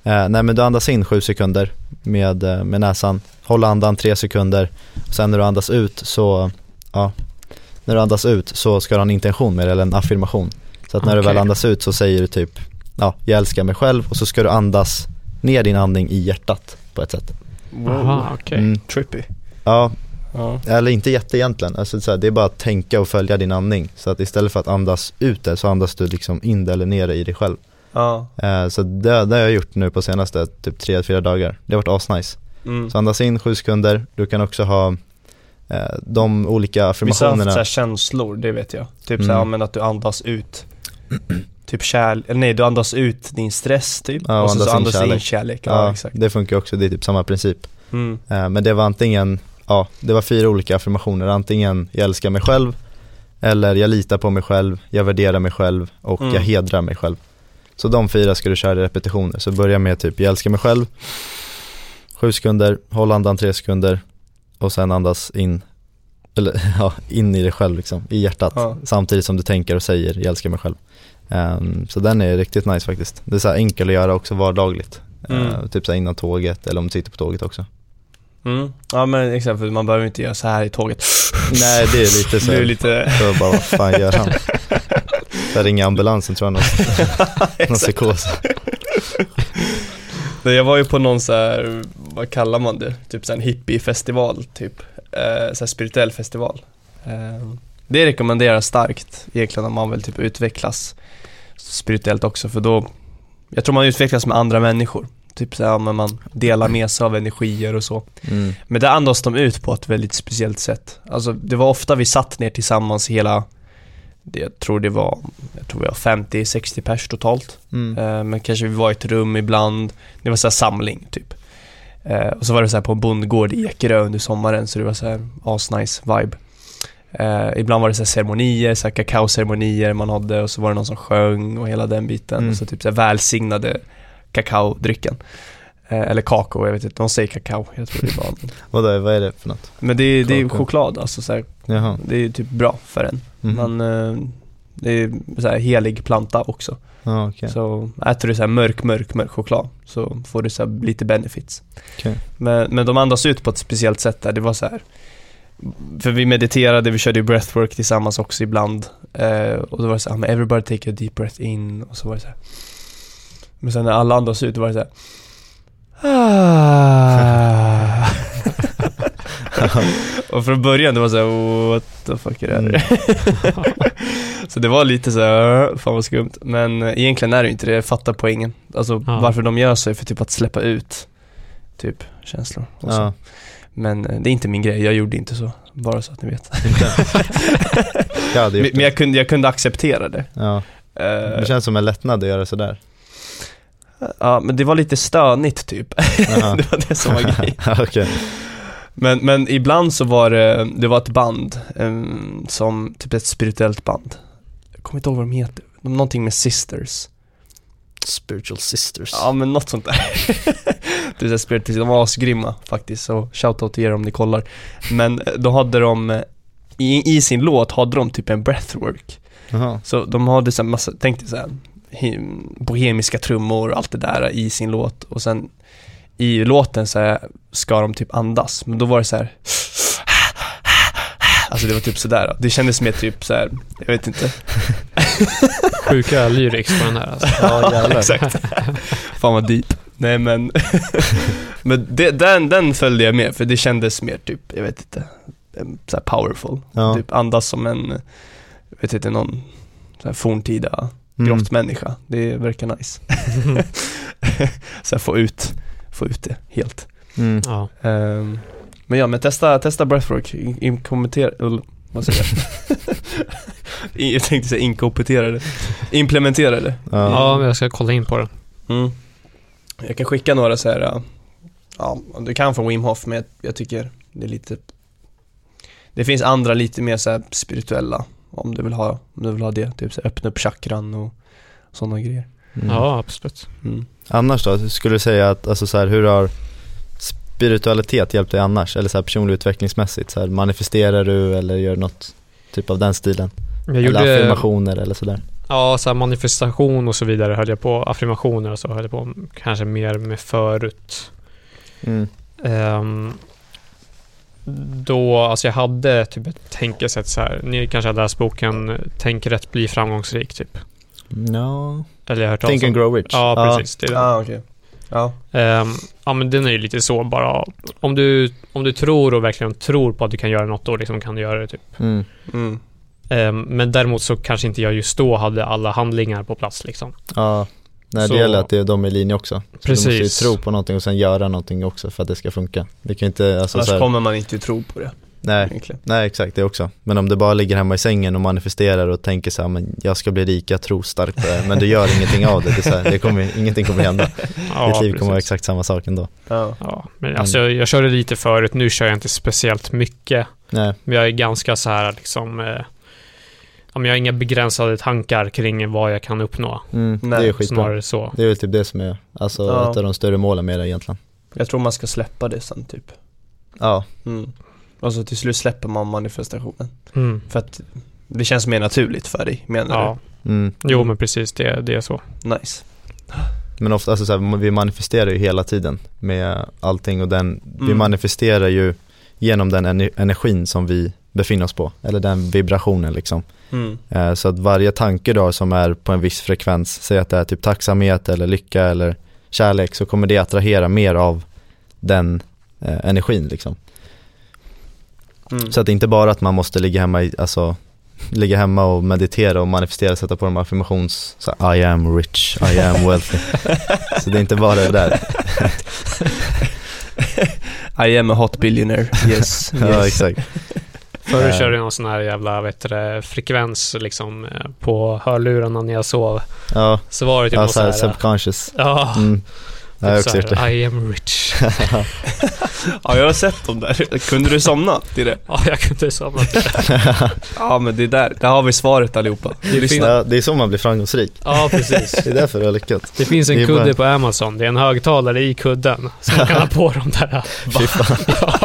eh, nej men du andas in sju sekunder med, eh, med näsan, håll andan tre sekunder, sen när du andas ut så, ja, när du andas ut så ska du ha en intention med det, eller en affirmation. Så att när du Okej. väl andas ut så säger du typ, ja, jag älskar mig själv och så ska du andas ner din andning i hjärtat på ett sätt. Wow. Aha, okej. Mm. Trippy. Ja, Ja. eller inte jätte egentligen. Alltså, så här, det är bara att tänka och följa din andning. Så att istället för att andas ut det så andas du liksom in det eller ner det i dig själv. Ja. Eh, så det, det har jag gjort nu på senaste typ 3-4 dagar. Det har varit asnice. Mm. Så andas in 7 sekunder, du kan också ha eh, de olika Vissa har affirmationerna. haft här känslor, det vet jag. Typ Mm. så här, ja, men att du andas ut Typ kärlek, eller nej du andas ut din stress typ Ja, och och så, så andas in andas du in kärlek. kärlek. Ja, Ja, exakt. det funkar också, det är typ samma princip. Mm. Eh, Men det var antingen, ja, det var fyra olika affirmationer. Antingen jag älskar mig själv, eller jag litar på mig själv, jag värderar mig själv och Mm. jag hedrar mig själv. Så de fyra ska du köra i repetitioner. Så börja med typ, jag älskar mig själv, sju sekunder, håll andan tre sekunder och sen andas in, eller ja, in i dig själv liksom, i hjärtat. Ja. Samtidigt som du tänker och säger, jag älskar mig själv. Ehm, så den är riktigt nice faktiskt. Det är så här enkelt att göra också vardagligt. Mm. Eh, typ så innan tåget eller om du sitter på tåget också. Mm. Ja men exempel, man behöver inte göra så här i tåget Nej det är lite så. Det är lite Så bara, vad fan gör han? Jag ringer ambulansen tror jag, någon, någon psykos. Nej, Jag var ju på någon så här, vad kallar man det? Typ så här en hippiefestival typ. Eh, så här spirituell festival. Eh, det rekommenderas starkt egentligen om man vill typ utvecklas spirituellt också för då, jag tror man utvecklas med andra människor. Typ så här, men man delar med sig av energier och så. Mm. Men där andas de ut på ett väldigt speciellt sätt. Alltså det var ofta vi satt ner tillsammans hela, det, jag tror det var, jag tror vi var 50-60 pers totalt. Mm. Eh, men kanske vi var i ett rum ibland. Det var så här samling typ. Eh, och så var det så här på en bondgård i Ekerö under sommaren så det var så här asnice vibe. Eh, ibland var det så här ceremonier, så här kakaoceremonier man hade och så var det någon som sjöng och hela den biten. Mm. Och så typ så här välsignade kakaodrycken. Eh, eller kakao, jag vet inte, de säger kakao, jag tror det var. Vadå, vad är det för något? Men det är, det är Kakao. choklad, alltså så här, det är typ bra för en. Mhm. Man, eh, det är så här helig planta också. Ja, okej. Så äter du så här mörk, mörk, mörk choklad så får du så lite benefits. Okej. Men, men de andas ut på ett speciellt sätt där. Det var så här. För vi mediterade, vi körde ju breathwork tillsammans också ibland. Eh, och då var det så här, men everybody take a deep breath in. Och så var det så här. Men sen när alla andas ut, då var det så här. Ah. och från början det var så här, what the fuck är det här? Mm. så det var lite så här, fan vad skumt. Men eh, egentligen är det inte det, jag fattar poängen. Alltså Ja. varför de gör så är för typ att släppa ut typ känslor och så. Ja, Men eh, det är inte min grej, jag gjorde inte så. Bara så att ni vet. Jag men men jag kunde, jag kunde acceptera det. Ja, Eh, det känns som en lättnad att göra sådär. Ja, men det var lite stönigt typ. Det var det som var grejen. Okej. Men, men ibland så var det, det var ett band em, som, typ ett spirituellt band. Jag kommer inte ihåg vad de heter. Någonting med sisters. Spiritual sisters. Ja men något sånt där. det är spirituellt, de var asgrymma faktiskt, så shoutout till er om ni kollar. Men eh, då hade de, eh, i, i sin låt hade de typ en breathwork. Jaha. Så de hade så massa, tänk dig så här, hi- bohemiska trummor och allt det där i sin låt och sen i låten så här, ska de typ andas, men då var det så här. Alltså det var typ sådär, det kändes mer typ så här, jag vet inte. Sjuka lyrics på den här alltså. Ja, jävlar. Exakt. Fan vad deep. Nej men, men det, den, den följde jag med för det kändes mer typ, jag vet inte, em, så här powerful. Ja. Typ andas som en, jag vet inte, någon så här forntida Mm. grottmänniska. Det verkar nice. så här, få ut, få ut det helt. Mm. Ja. Ehm, men ja, men testa, testa breathwork, ull, vad säger jag? Jag tänkte säga inkompetera det. Implementera det. Ja. ja, men jag ska kolla in på det. Mm. Jag kan skicka några så här, äh, ja, du kan från Wim Hof, men jag, jag tycker det är lite Det finns andra lite mer så här spirituella om du vill ha, om du vill ha det, typ så öppna upp chakran och sådana grejer. Mm. Ja, absolut. Mm. Annars då, skulle du säga att, alltså så här, hur har spiritualitet hjälpt dig annars? Eller så här personlig utvecklingsmässigt? Så här, manifesterar du eller gör något typ av den stilen? Jag eller gjorde, affirmationer eller sådär? ja, så manifestation och så vidare höll jag på, affirmationer och så höll jag på kanske mer med förut. Mm. Ehm, då, alltså jag hade typ ett tänkesätt så här. Ni kanske har läst boken Tänk rätt, bli framgångsrik typ. No. Eller jag har hört Think and grow rich. Ja, precis. Det är den. Ah, okej. Ja. Ehm, ja men den är ju lite så bara, om du, om du tror och verkligen tror på att du kan göra något då liksom kan du göra det typ. Mm. Mm. Ehm, men däremot så kanske inte jag just då hade alla handlingar på plats liksom. Ja, nej Så- det gäller att det är de i linje också. Så Precis. Du måste ju tro på någonting och sen göra någonting också för att det ska funka. Det kan inte, alltså Annars så här, kommer man inte tro på det nej, egentligen. nej exakt det också. Men om du bara ligger hemma i sängen och manifesterar och tänker så här, men jag ska bli rik, jag tror starkt på det, men du gör ingenting av det, det, är så här, det kommer, ingenting kommer hända. Ja, Ditt liv kommer vara precis. exakt samma sak ändå. Ja. Ja, men alltså jag, jag körde lite förut, nu kör jag inte speciellt mycket. Nej, Men jag är ganska så här liksom, eh, jag har inga begränsade tankar kring vad jag kan uppnå. mm, det är skitbra. Snarare så. Det är väl typ det som är, alltså Ja. ett av de större målen med det egentligen. Jag tror man ska släppa det sen typ. Ja, Mm. Och så till slut släpper man manifestationen. Mm. För att det känns mer naturligt för dig, menar Ja, mm. jo men precis, det, det är så. du? Nice. Men ofta, alltså så här, vi manifesterar ju hela tiden med allting och den, vi Mm. manifesterar ju genom den ener- energin som vi befinner oss på, eller den vibrationen liksom. Mm. Eh, Så att varje tanke då som är på en viss frekvens, säg att det är typ tacksamhet eller lycka eller kärlek, så kommer det attrahera mer av den eh, energin liksom. Mm. Så att det är inte bara att man måste ligga hemma, i, alltså ligga hemma och meditera och manifestera, sätta på de affirmations, så här, I am rich, I am wealthy. så det är inte bara det där. I am a hot billionaire, yes. Ja yes. exakt. Förr Eh. körde jag någon sån här jävla, vet du, frekvens liksom eh, på hörlurarna när jag sov. Ja, Så var det typ ja någon så här här, subconscious. ja, Mm. Ja, jag har typ också så gjort det. här, I am rich. Ja, jag har sett dem där. Kunde du somna till det? ja, jag kunde somna till det. Ja, men det är där. Där har vi svaret allihopa. Lyssna. Ja, det är så man blir framgångsrik. Ja, precis. Det är därför jag har lyckats. Det finns en Det kudde bara- på Amazon. Det är en högtalare i kudden. Så man kan ha på de där. Fy fan, Ja,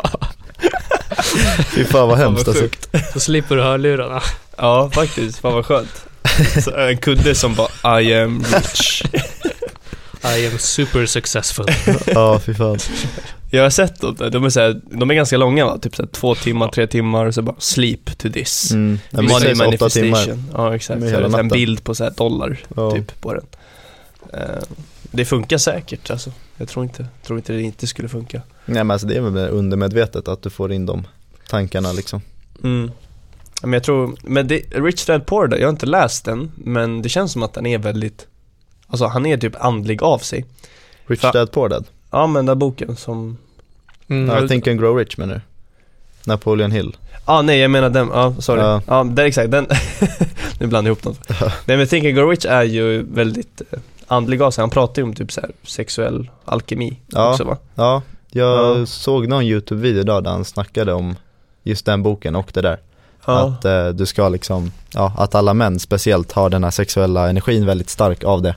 fy fan vad hemskt vad alltså. så slipper du hörlurarna. Ja, faktiskt. Fan vad skönt. Så en kudde som bara I am rich. I am super successful. Ja, fy fan. Jag har sett dem. De är, så här, de är ganska långa va? Typ så här, två timmar, tre timmar och så bara sleep to this. Mm. Men Money åtta timmar. manifestation. Ja, exakt. Med Så hela en bild på så här dollar Ja. typ på den. Eh, det funkar säkert alltså. Jag tror inte, tror inte det inte skulle funka. Nej men alltså det är väl undermedvetet att du får in de tankarna liksom. Mm. Men jag tror, men det, Rich Dad Poor Dad, jag har inte läst den, men det känns som att den är väldigt, alltså han är typ andlig av sig. Rich Fa- Dad Poor Dad. Ja men den där boken som, Mm. Ja, Think and Grow Rich menar du? Napoleon Hill. ah nej jag menar den, ja sorry. Ja. Ja, det är exakt, den, nu blandar jag ihop dem. nej men Think and Grow Rich är ju väldigt eh, andlig av sig, han pratar ju om typ så här sexuell alkemi Ja. också va? Ja, jag Ja. såg någon YouTube-video idag där han snackade om just den boken och det där. Ja. Att eh, du ska liksom, ja att alla män speciellt har den här sexuella energin väldigt stark av det.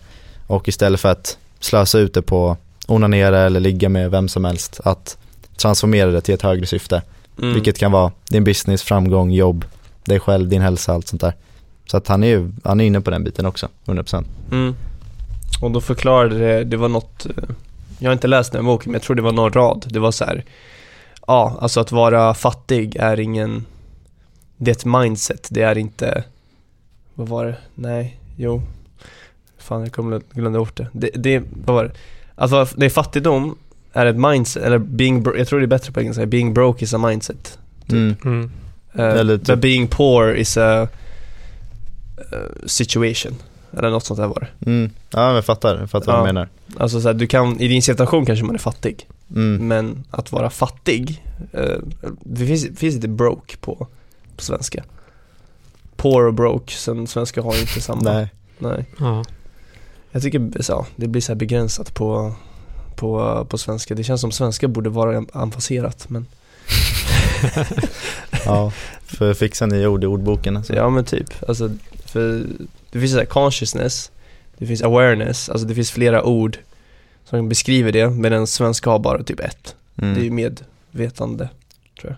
Och istället för att slösa ut det på onanera eller ligga med vem som helst, att transformera det till ett högre syfte. Mm. Vilket kan vara din business, framgång, jobb, dig själv, din hälsa, allt sånt där. Så att han är ju, han är inne på den biten också, 100%. Mm. Och då förklarade det, det var något, eh, jag har inte läst den boken men jag tror det var någon rad. Det var så här, ja alltså att vara fattig är ingen, det är ett mindset, det är inte, vad var det? Nej, jo. Fan jag kommer glömma bort det. det. Det, vad var det? Att vara, det är fattigdom är ett mindset, eller being, jag tror det är bättre på engelska, being broke is a mindset. Mm. Mm. Uh, Eller but typ- being poor is a uh, situation. Eller något sånt där var det. Mm. Ja men jag fattar, jag fattar vad Ja. du menar. Alltså så här, du kan, i din situation kanske man är fattig, Mm. men att vara fattig, eh, det finns, finns inte broke på, på svenska. Poor och broke, sen svenska har ju inte samma. Nej. Nej. Ja. Jag tycker så, det blir så här begränsat på, på, på svenska. Det känns som svenska borde vara avancerat, men Ja, för fixa nya ord i ordboken alltså. ja men typ. Alltså, för det finns så här consciousness, det finns awareness, alltså det finns flera ord som beskriver det, medan svenska har bara typ ett. Mm. Det är ju medvetande.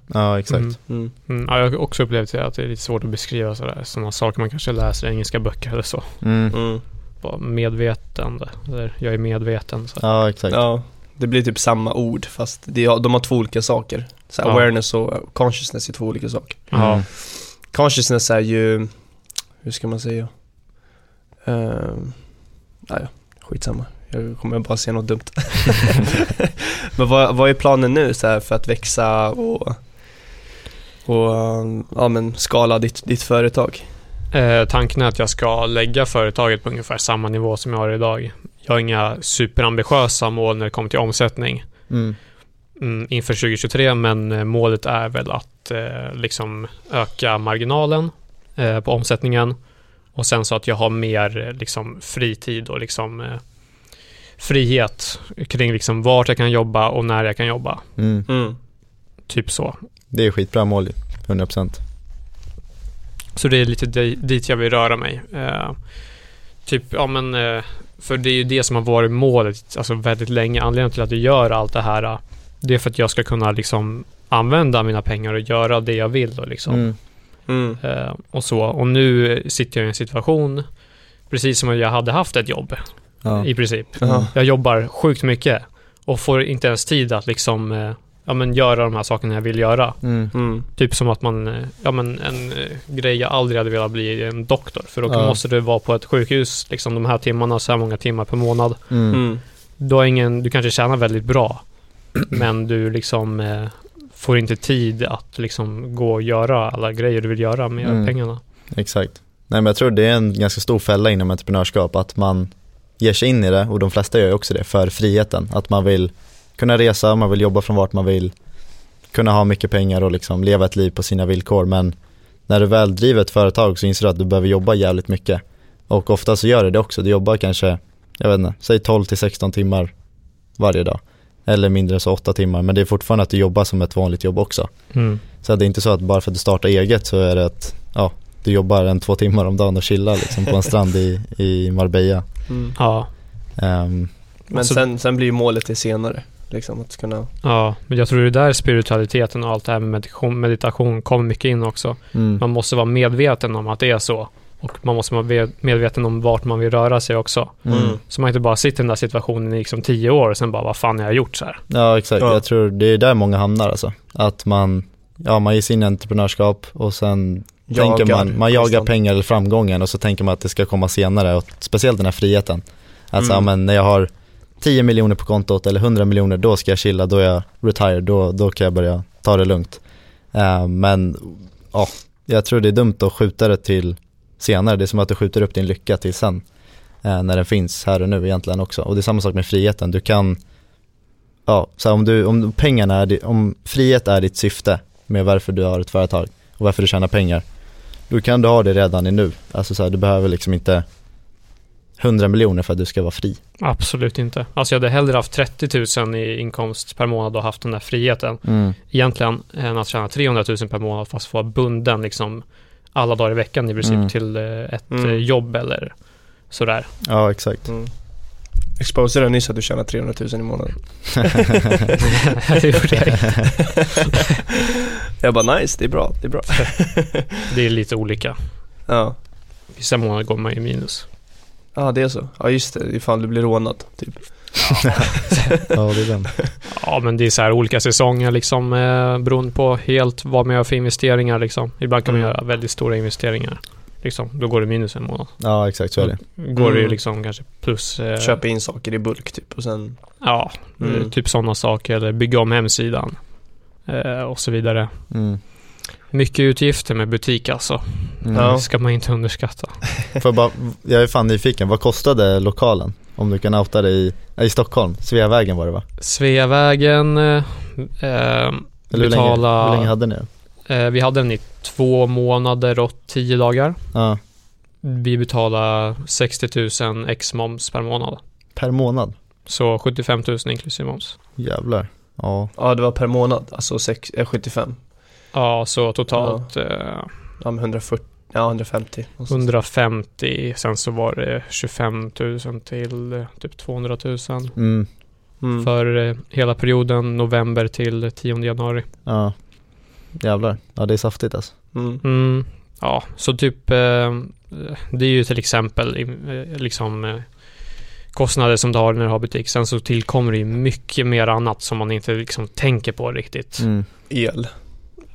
Ja exakt. Mm. Mm. Mm. Ja, jag har också upplevt det, att det är lite svårt att beskriva sådär, sådana saker man kanske läser i engelska böcker eller så. Mm. Medvetande, eller jag är medveten. Så. Ja exakt. Ja, det blir typ samma ord fast det, de har två olika saker. Så Ja. awareness och consciousness är två olika saker. Ja. Mm. Consciousness är ju, hur ska man säga? Uh, ja, skitsamma. Jag kommer bara säga något dumt. Men vad, vad är planen nu så här, för att växa och, och ja, men skala ditt, ditt företag? Eh, tanken är att jag ska lägga företaget på ungefär samma nivå som jag har idag. Jag har inga superambitiösa mål när det kommer till omsättning Mm. mm, inför 2023, men eh, målet är väl att eh, liksom öka marginalen eh, på omsättningen och sen så att jag har mer eh, liksom fritid och liksom eh, frihet kring liksom vart jag kan jobba och när jag kan jobba. Mm. Mm. Typ så. Det är skitbra mål ju, 100%. Så det är lite di- dit jag vill röra mig. Eh, typ, ja men, eh, för det är ju det som har varit målet alltså väldigt länge. Anledningen till att jag gör allt det här, eh, det är för att jag ska kunna liksom använda mina pengar och göra det jag vill då liksom. Mm. Mm. Eh, och så. Och nu sitter jag i en situation, precis som om jag hade haft ett jobb Ja. i princip. Jaha. Jag jobbar sjukt mycket och får inte ens tid att liksom, eh, ja men göra de här sakerna jag vill göra. Mm. Mm. Typ som att man, eh, ja men en eh, grej jag aldrig hade velat bli en doktor. För då Ja. måste du vara på ett sjukhus liksom de här timmarna, så här många timmar per månad. Mm. Mm. Du har ingen, du kanske tjänar väldigt bra. men du liksom eh, får inte tid att liksom gå och göra alla grejer du vill göra med Mm. pengarna. Exakt. Nej men jag tror det är en ganska stor fälla inom entreprenörskap att man ger sig in i det och de flesta gör ju också det för friheten. Att man vill kunna resa, man vill jobba från vart man vill, kunna ha mycket pengar och liksom leva ett liv på sina villkor men när du väl driver ett företag så inser du att du behöver jobba jävligt mycket. Och ofta så gör du det också, du jobbar kanske, jag vet inte, säg 12 till 16 timmar varje dag. Eller mindre så 8 timmar, men det är fortfarande att du jobbar som ett vanligt jobb också. Mm. Så det är inte så att bara för att du startar eget så är det att ja, du jobbar en två timmar om dagen och chillar liksom på en strand i, i Marbella. Mm. Ja, Ehm, Men Alltså- sen, sen blir ju målet det senare. Liksom att kunna... ja, men jag tror det är där spiritualiteten och allt det här med meditation, meditation kommer mycket in också. mm, Man måste vara medveten om att det är så. Och man måste vara ve- medveten om vart man vill röra sig också. mm. Mm. Så man inte bara sitter i den där situationen i liksom tio år och sen bara, vad fan har jag gjort så här? Ja exakt, Ja. jag tror det är där många hamnar alltså. Att man, ja man ger sig in i entreprenörskap och sen tänker man, man jagar konstant. pengar eller framgången och så tänker man att det ska komma senare och speciellt den här friheten. Alltså Mm. ja, men när jag har 10 miljoner på kontot eller 100 miljoner då ska jag chilla, då är jag retired, då, då kan jag börja ta det lugnt. Uh, men ja, jag tror det är dumt att skjuta det till senare, det är som att du skjuter upp din lycka till sen. uh, när den finns här och nu egentligen också. Och det är samma sak med friheten, du kan Ja, så om, du, om pengarna är, om frihet är ditt syfte med varför du har ett företag och varför du tjänar pengar Då kan du ha det redan i nu, alltså så här, du behöver liksom inte 100 miljoner för att du ska vara fri Absolut inte. Alltså jag hade hellre haft 30 000 i inkomst per månad och haft den där friheten. mm. Egentligen än att tjäna 300 000 per månad fast vara bunden liksom alla dagar i veckan i princip Mm. till eh, ett Mm. eh, jobb eller sådär. Ja exakt Mm. Exposade nyss att du tjänar 300 000 i månaden. det gjorde jag inte. Jag bara nice, det är bra, det är bra. Det är lite olika. Ja. Vissa månader går man ju minus. Ja, det är så. Ja, just det. Ifall du blir rånad, typ. Ja det är den Ja, men det är så här olika säsonger liksom eh, beroende på helt vad man gör för investeringar liksom. Ibland kan man Mm. göra väldigt stora investeringar. Liksom, då går det minus en månad. Ja exakt så är det Går det ju Mm. liksom kanske plus... Eh, Köpa in saker i bulk, typ. Och sen... Ja, Mm. typ sådana saker. Eller bygga om hemsidan. Eh, och så vidare. mm. Mycket utgifter med butik alltså. Mm. Det ska man inte underskatta. Jag, bara, jag är fan nyfiken, vad kostade lokalen? Om du kan outa det i, i Stockholm, Sveavägen var det va? Sveavägen eh, eh, Eller hur länge, betala... hur länge hade ni eh, vi hade den i två månader och tio dagar. Ja, Vi betalade 60 000 ex moms per månad. per månad? Så 75 000 inklusive moms. Jävlar Ja, Ja, det var per månad. Alltså sex, eh, 75. Ja, så totalt eh, Ja, men 140. Ja, 150. någonstans. 150. Sen så var det 25 000 till eh, typ 200 000 mm, Mm. för eh, hela perioden november till 10 januari. ja Jävlar, ja det är saftigt alltså Mm. Mm, ja, så typ eh, det är ju till exempel liksom kostnader som du har när du har butik. Sen så tillkommer det ju mycket mer annat som man inte liksom tänker på riktigt. mm. El.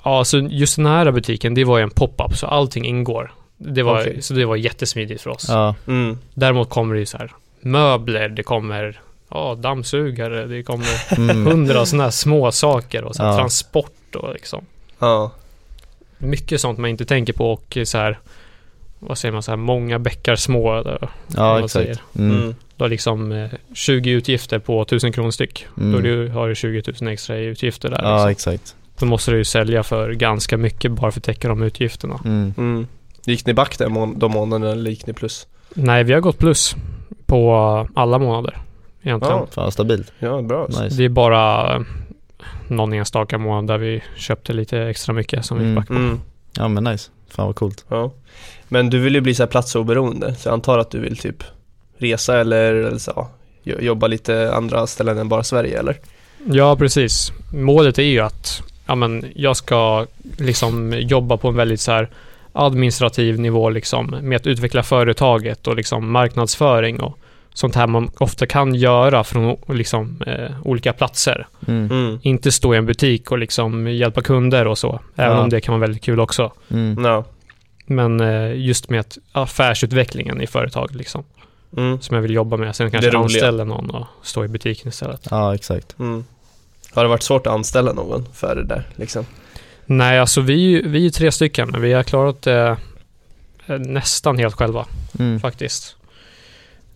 Ja, så just den här butiken, det var ju en pop-up så allting ingår. Det var, Okej. Så det var jättesmidigt för oss. Ja, Mm. Däremot kommer det ju så här möbler, det kommer ja, dammsugare, det kommer Mm. hundra sådana här små saker och så här Ja. transport och liksom. Ja. Mycket sånt man inte tänker på och så här, vad säger man, så här många bäckar små. Eller, Ja, vad man exakt. säger. Mm. Mm. Du har liksom eh, 20 utgifter på 1000 kronor styck. Mm. Då du har du 20 000 extra i utgifter där. Ja, liksom. exakt. Då måste du ju sälja för ganska mycket bara för att täcka de utgifterna. Mm. Mm. Gick ni back där må- de månaderna eller gick ni plus? Nej, vi har gått plus på alla månader egentligen. Ja. Fan, stabilt. Ja, bra. Nice. Det är bara någon enstaka månad där vi köpte lite extra mycket som vi Mm. gick back på. Mm. Ja, men nice. Fan vad coolt. Ja. Men du vill ju bli så här platsoberoende, så jag antar att du vill typ resa eller, eller så, jobba lite andra ställen än bara Sverige eller? Ja, precis. Målet är ju att ja, men jag ska liksom jobba på en väldigt så här administrativ nivå liksom med att utveckla företaget och liksom marknadsföring och sånt här man ofta kan göra från liksom eh, olika platser. Mm. Mm. Inte stå i en butik och liksom hjälpa kunder och så, även Ja. om det kan vara väldigt kul också. Mm. Ja. Men eh, just med att affärsutvecklingen i företaget liksom, Mm. som jag vill jobba med. Sen kanske anställa någon och stå i butiken istället. Ja, exakt. Mm. Har det varit svårt att anställa någon för det där liksom? Nej, alltså vi, vi är tre stycken, men vi har klarat det eh, nästan helt själva Mm. faktiskt.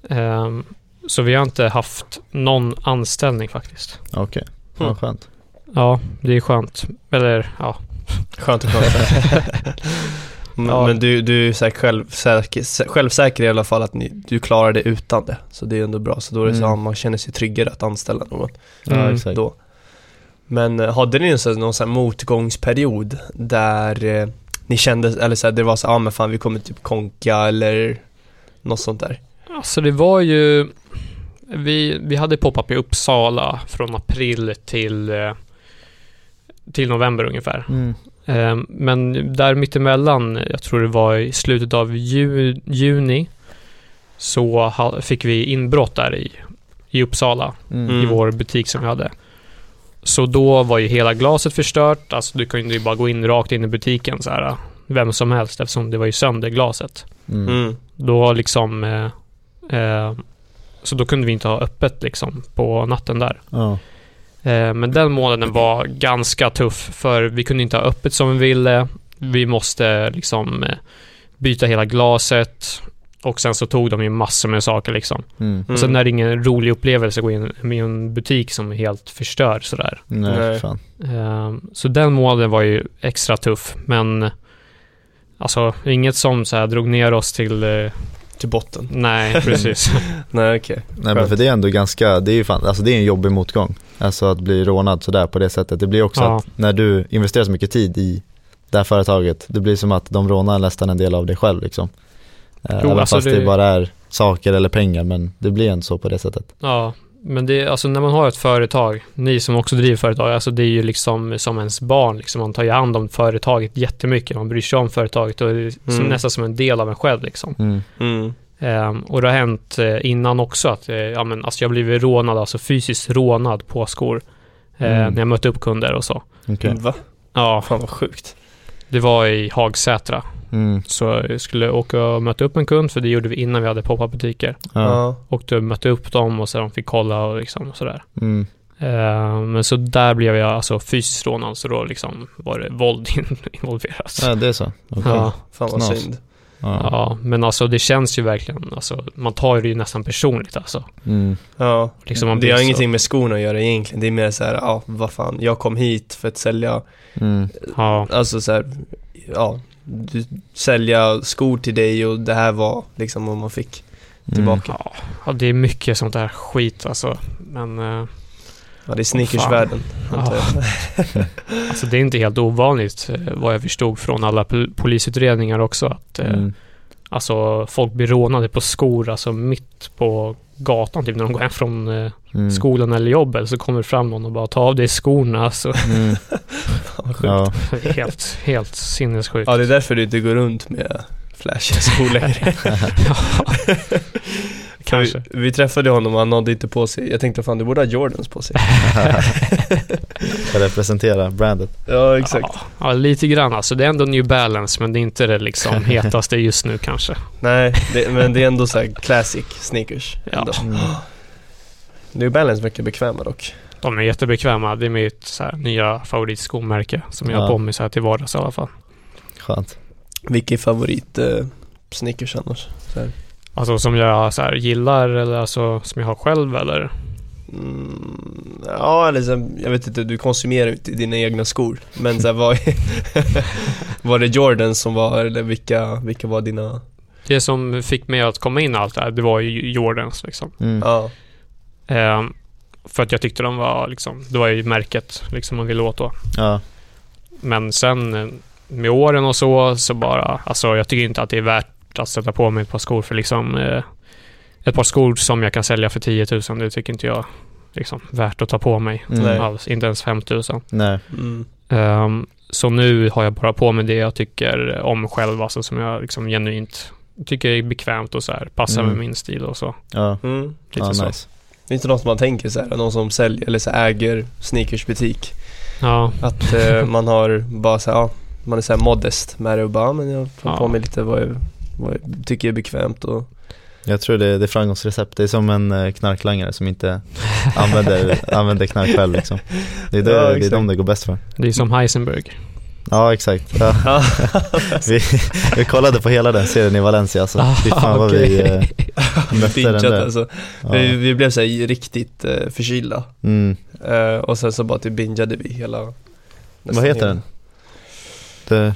Ehm, så vi har inte haft någon anställning faktiskt. Okej, Mm. vad skönt. Ja, det är skönt. Eller ja, Skönt att höra. men, Ja. men du, du är säkert självsäker, självsäker i alla fall att ni, du klarar det utan det. Så det är ändå bra. Så då är det så Mm. att man känner sig tryggare att anställa någon. Ja, Mm. exakt. då. Men eh, hade ni någon sån här motgångsperiod där eh, ni kände, eller så här, det var så ja ah, men fan vi kommer typ konka eller något sånt där? alltså det var ju... Vi, vi hade pop-up i Uppsala från april till, eh, till november ungefär. Mm. Men där mittemellan, jag tror det var i slutet av ju, juni, så ha, fick vi inbrott där i, i Uppsala, Mm. i vår butik som vi hade. Så då var ju hela glaset förstört, alltså du kunde ju bara gå in rakt in i butiken så här, vem som helst eftersom det var ju sönder glaset. Mm. Mm. Då liksom, eh, eh, så då kunde vi inte ha öppet liksom på natten där. Ja. Eh, Men den månaden var ganska tuff för vi kunde inte ha öppet som vi ville. Vi måste liksom eh, byta hela glaset och sen så tog de ju massor med saker liksom. Mm. Och sen är det ingen rolig upplevelse att gå in i en butik som är helt förstörd sådär. Nej, Nej. fan. Eh, Så den månaden var ju extra tuff men Alltså inget som så här drog ner oss till eh, Till botten? Nej, precis. Nej okej. Nej men för det är ändå ganska, det är ju fan, alltså det är en jobbig motgång. Alltså att bli rånad sådär på det sättet. Det blir också Ja. att när du investerar så mycket tid i det här företaget, det blir som att de rånar nästan en del av dig själv liksom. Eh, Jo, Även alltså fast det... det- bara är saker eller pengar men det blir ändå så på det sättet. Ja, men det alltså när man har ett företag, ni som också driver företag, alltså det är ju liksom som ens barn liksom. Man tar ju hand om företaget jättemycket. Man bryr sig om företaget och det är som, Mm. nästan som en del av en själv liksom. Mm. Mm. Ehm, och det har hänt eh, innan också att, eh, ja men alltså jag blivit rånad, alltså fysiskt rånad på skor. Mm. När jag mötte upp kunder och så. Okej. Va? Ja, Fan vad sjukt. Det var i Hagsätra. Mm. Så jag skulle åka och möta upp en kund, för det gjorde vi innan vi hade pop-up butiker. Ja. Och mötte upp dem och så de fick kolla och liksom och sådär. Mm. Eh, men så där blev jag alltså fysiskt rånad, så då liksom var det våld in- involverat. ja, det är så. Okej. Ja, Fan vad synd. Ja. ja, men alltså det känns ju verkligen, alltså man tar det ju nästan personligt alltså. Mm. Ja. Liksom man det har så- ingenting med skorna att göra egentligen. Det är mer så här, ja vad fan, jag kom hit för att sälja, Mm. Ja, alltså så här, ja, du, sälja skor till dig och det här var liksom vad man fick tillbaka. ja, ja, det är mycket sånt där skit alltså. Men eh, Ja, det är sneakersvärlden, Ja. alltså det är inte helt ovanligt eh, vad jag förstod från alla pol- polisutredningar också. Att eh, Mm. alltså folk blir rånade på skor, alltså mitt på gatan typ när de går hem från eh, Mm. skolan eller jobbet så kommer det fram någon och bara tar av dig skorna. Alltså, Mm. Ja. helt, helt sinnessjukt. Ja, det är därför du inte går runt med flashiga. Kan vi, Kanske. vi träffade honom och han hade inte på sig, jag tänkte fan du borde ha Jordans på sig. representera brandet. Ja, Ja, ja, lite grann alltså. Det är ändå New Balance, men det är inte det liksom hetaste just nu kanske. Nej, det, men det är ändå så här classic sneakers. Ja. Ändå. Mm. New Balance verkar bekväma dock. De är jättebekväma. Det är mitt så här, nya favoritskomärke som jag har Ja. på mig så här till vardags i alla fall. Skönt. Vilken favorit eh, sneakers annars? Så här. Alltså som jag så här, gillar eller alltså som jag har själv eller? Mm, ja, eller så, jag vet inte, du konsumerar inte dina egna skor. Men så här, vad, var det Jordan som var, eller vilka, vilka var dina? Det som fick mig att komma in i allt det här, det var ju Jordans liksom. Mm. Ja, Ehm, för att jag tyckte de var liksom, det var ju märket liksom man ville åt då. Ja. Men sen eh, med åren och så, så bara, alltså jag tycker inte att det är värt att sätta på mig ett par skor för liksom eh, ett par skor som jag kan sälja för 10 000, det tycker inte jag liksom värt att ta på mig. Mm. Alls, inte ens 5 000. Nej. mm. Ehm, så nu har jag bara på mig det jag tycker om själv, alltså som jag liksom genuint tycker är bekvämt och så här, passar Mm. med min stil och så. Ja. Mm. Lite ja så. nice. Finns det något man tänker så här, någon som säljer eller så äger sneakersbutik? Ja, Att eh, man har bara så här, ja, man är så här modest med det och bara, men jag tar Ja. på mig lite vad jag tycker är bekvämt och Jag tror det, det är framgångsrecept. Det är som en eh, knarklangare som inte använder, använder knark själv liksom. Det är, det, Ja, det är de det går bäst för. det är som Heisenberg. Ja exakt. Ja. Vi, vi kollade på hela den serien i Valencia alltså. Ah, Fy fan vad vi eh, mötte den där. alltså. Ja. Vi, vi blev så här riktigt eh, förkylda. Mm. Eh, och sen så bara typ bingeade vi hela Vad heter hela- den? The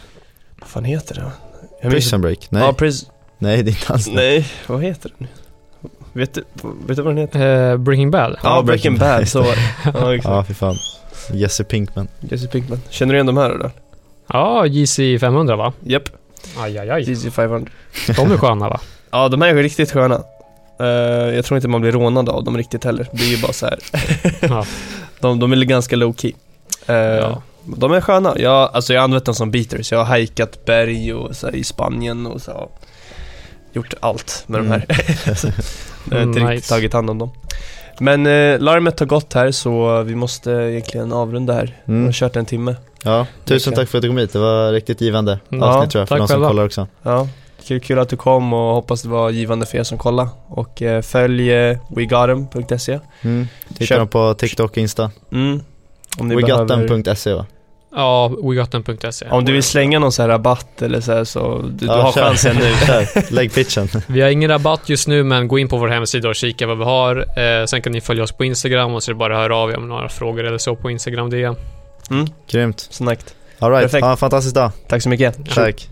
Vad fan heter det? Jag minns- Prison Break? Nej, Ja, pris- nej det är inte alls det. Nej, vad heter den? Vet du, vet du vad den heter? Eh, Breaking Bad. Ja, Breaking Bad, så var det. Ja, exakt. Ja fy fan. Jesse Pinkman. Jesse Pinkman. Känner du igen de här eller? Ja, JC 500 va? Japp, Aj, aj, aj. JC 500. De är sköna va? Ja, de här är riktigt sköna. Eh, jag tror inte man blir rånad av dem riktigt heller. Det är ju bara så här. Ja. de, de är ganska low key. Eh, Ja. De är sköna. Jag, alltså jag har använt dem som beaters. Jag har hajkat berg och så här, i Spanien och så har gjort allt med Mm. de här. så, jag har inte Mm, riktigt nice. tagit hand om dem. Men eh, larmet har gått här så vi måste egentligen avrunda här. Vi Mm. har kört en timme. Ja, tusen tack för att du kom hit. Det var riktigt givande Mm. avsnitt tror jag för de som kollar också. Ja, kul, kul att du kom och hoppas det var givande för er som kollar. Och eh, följ eh, wegotem.se. Mm. Titta dem på TikTok och Insta. Mm. Wegotten.se va? Ja, wegotten.se. om du vill slänga någon så här rabatt eller så här så du, du Ja, har kör. chansen nu. Kör, lägg pitchen. Vi har ingen rabatt just nu, men gå in på vår hemsida och kika vad vi har. Eh, sen kan ni följa oss på Instagram och så är det bara att höra av er om några frågor eller så på Instagram DM. Mm, Grymt. snackt. Alright, Perfekt. ha en fantastisk dag. Tack så mycket. Ja. Tack.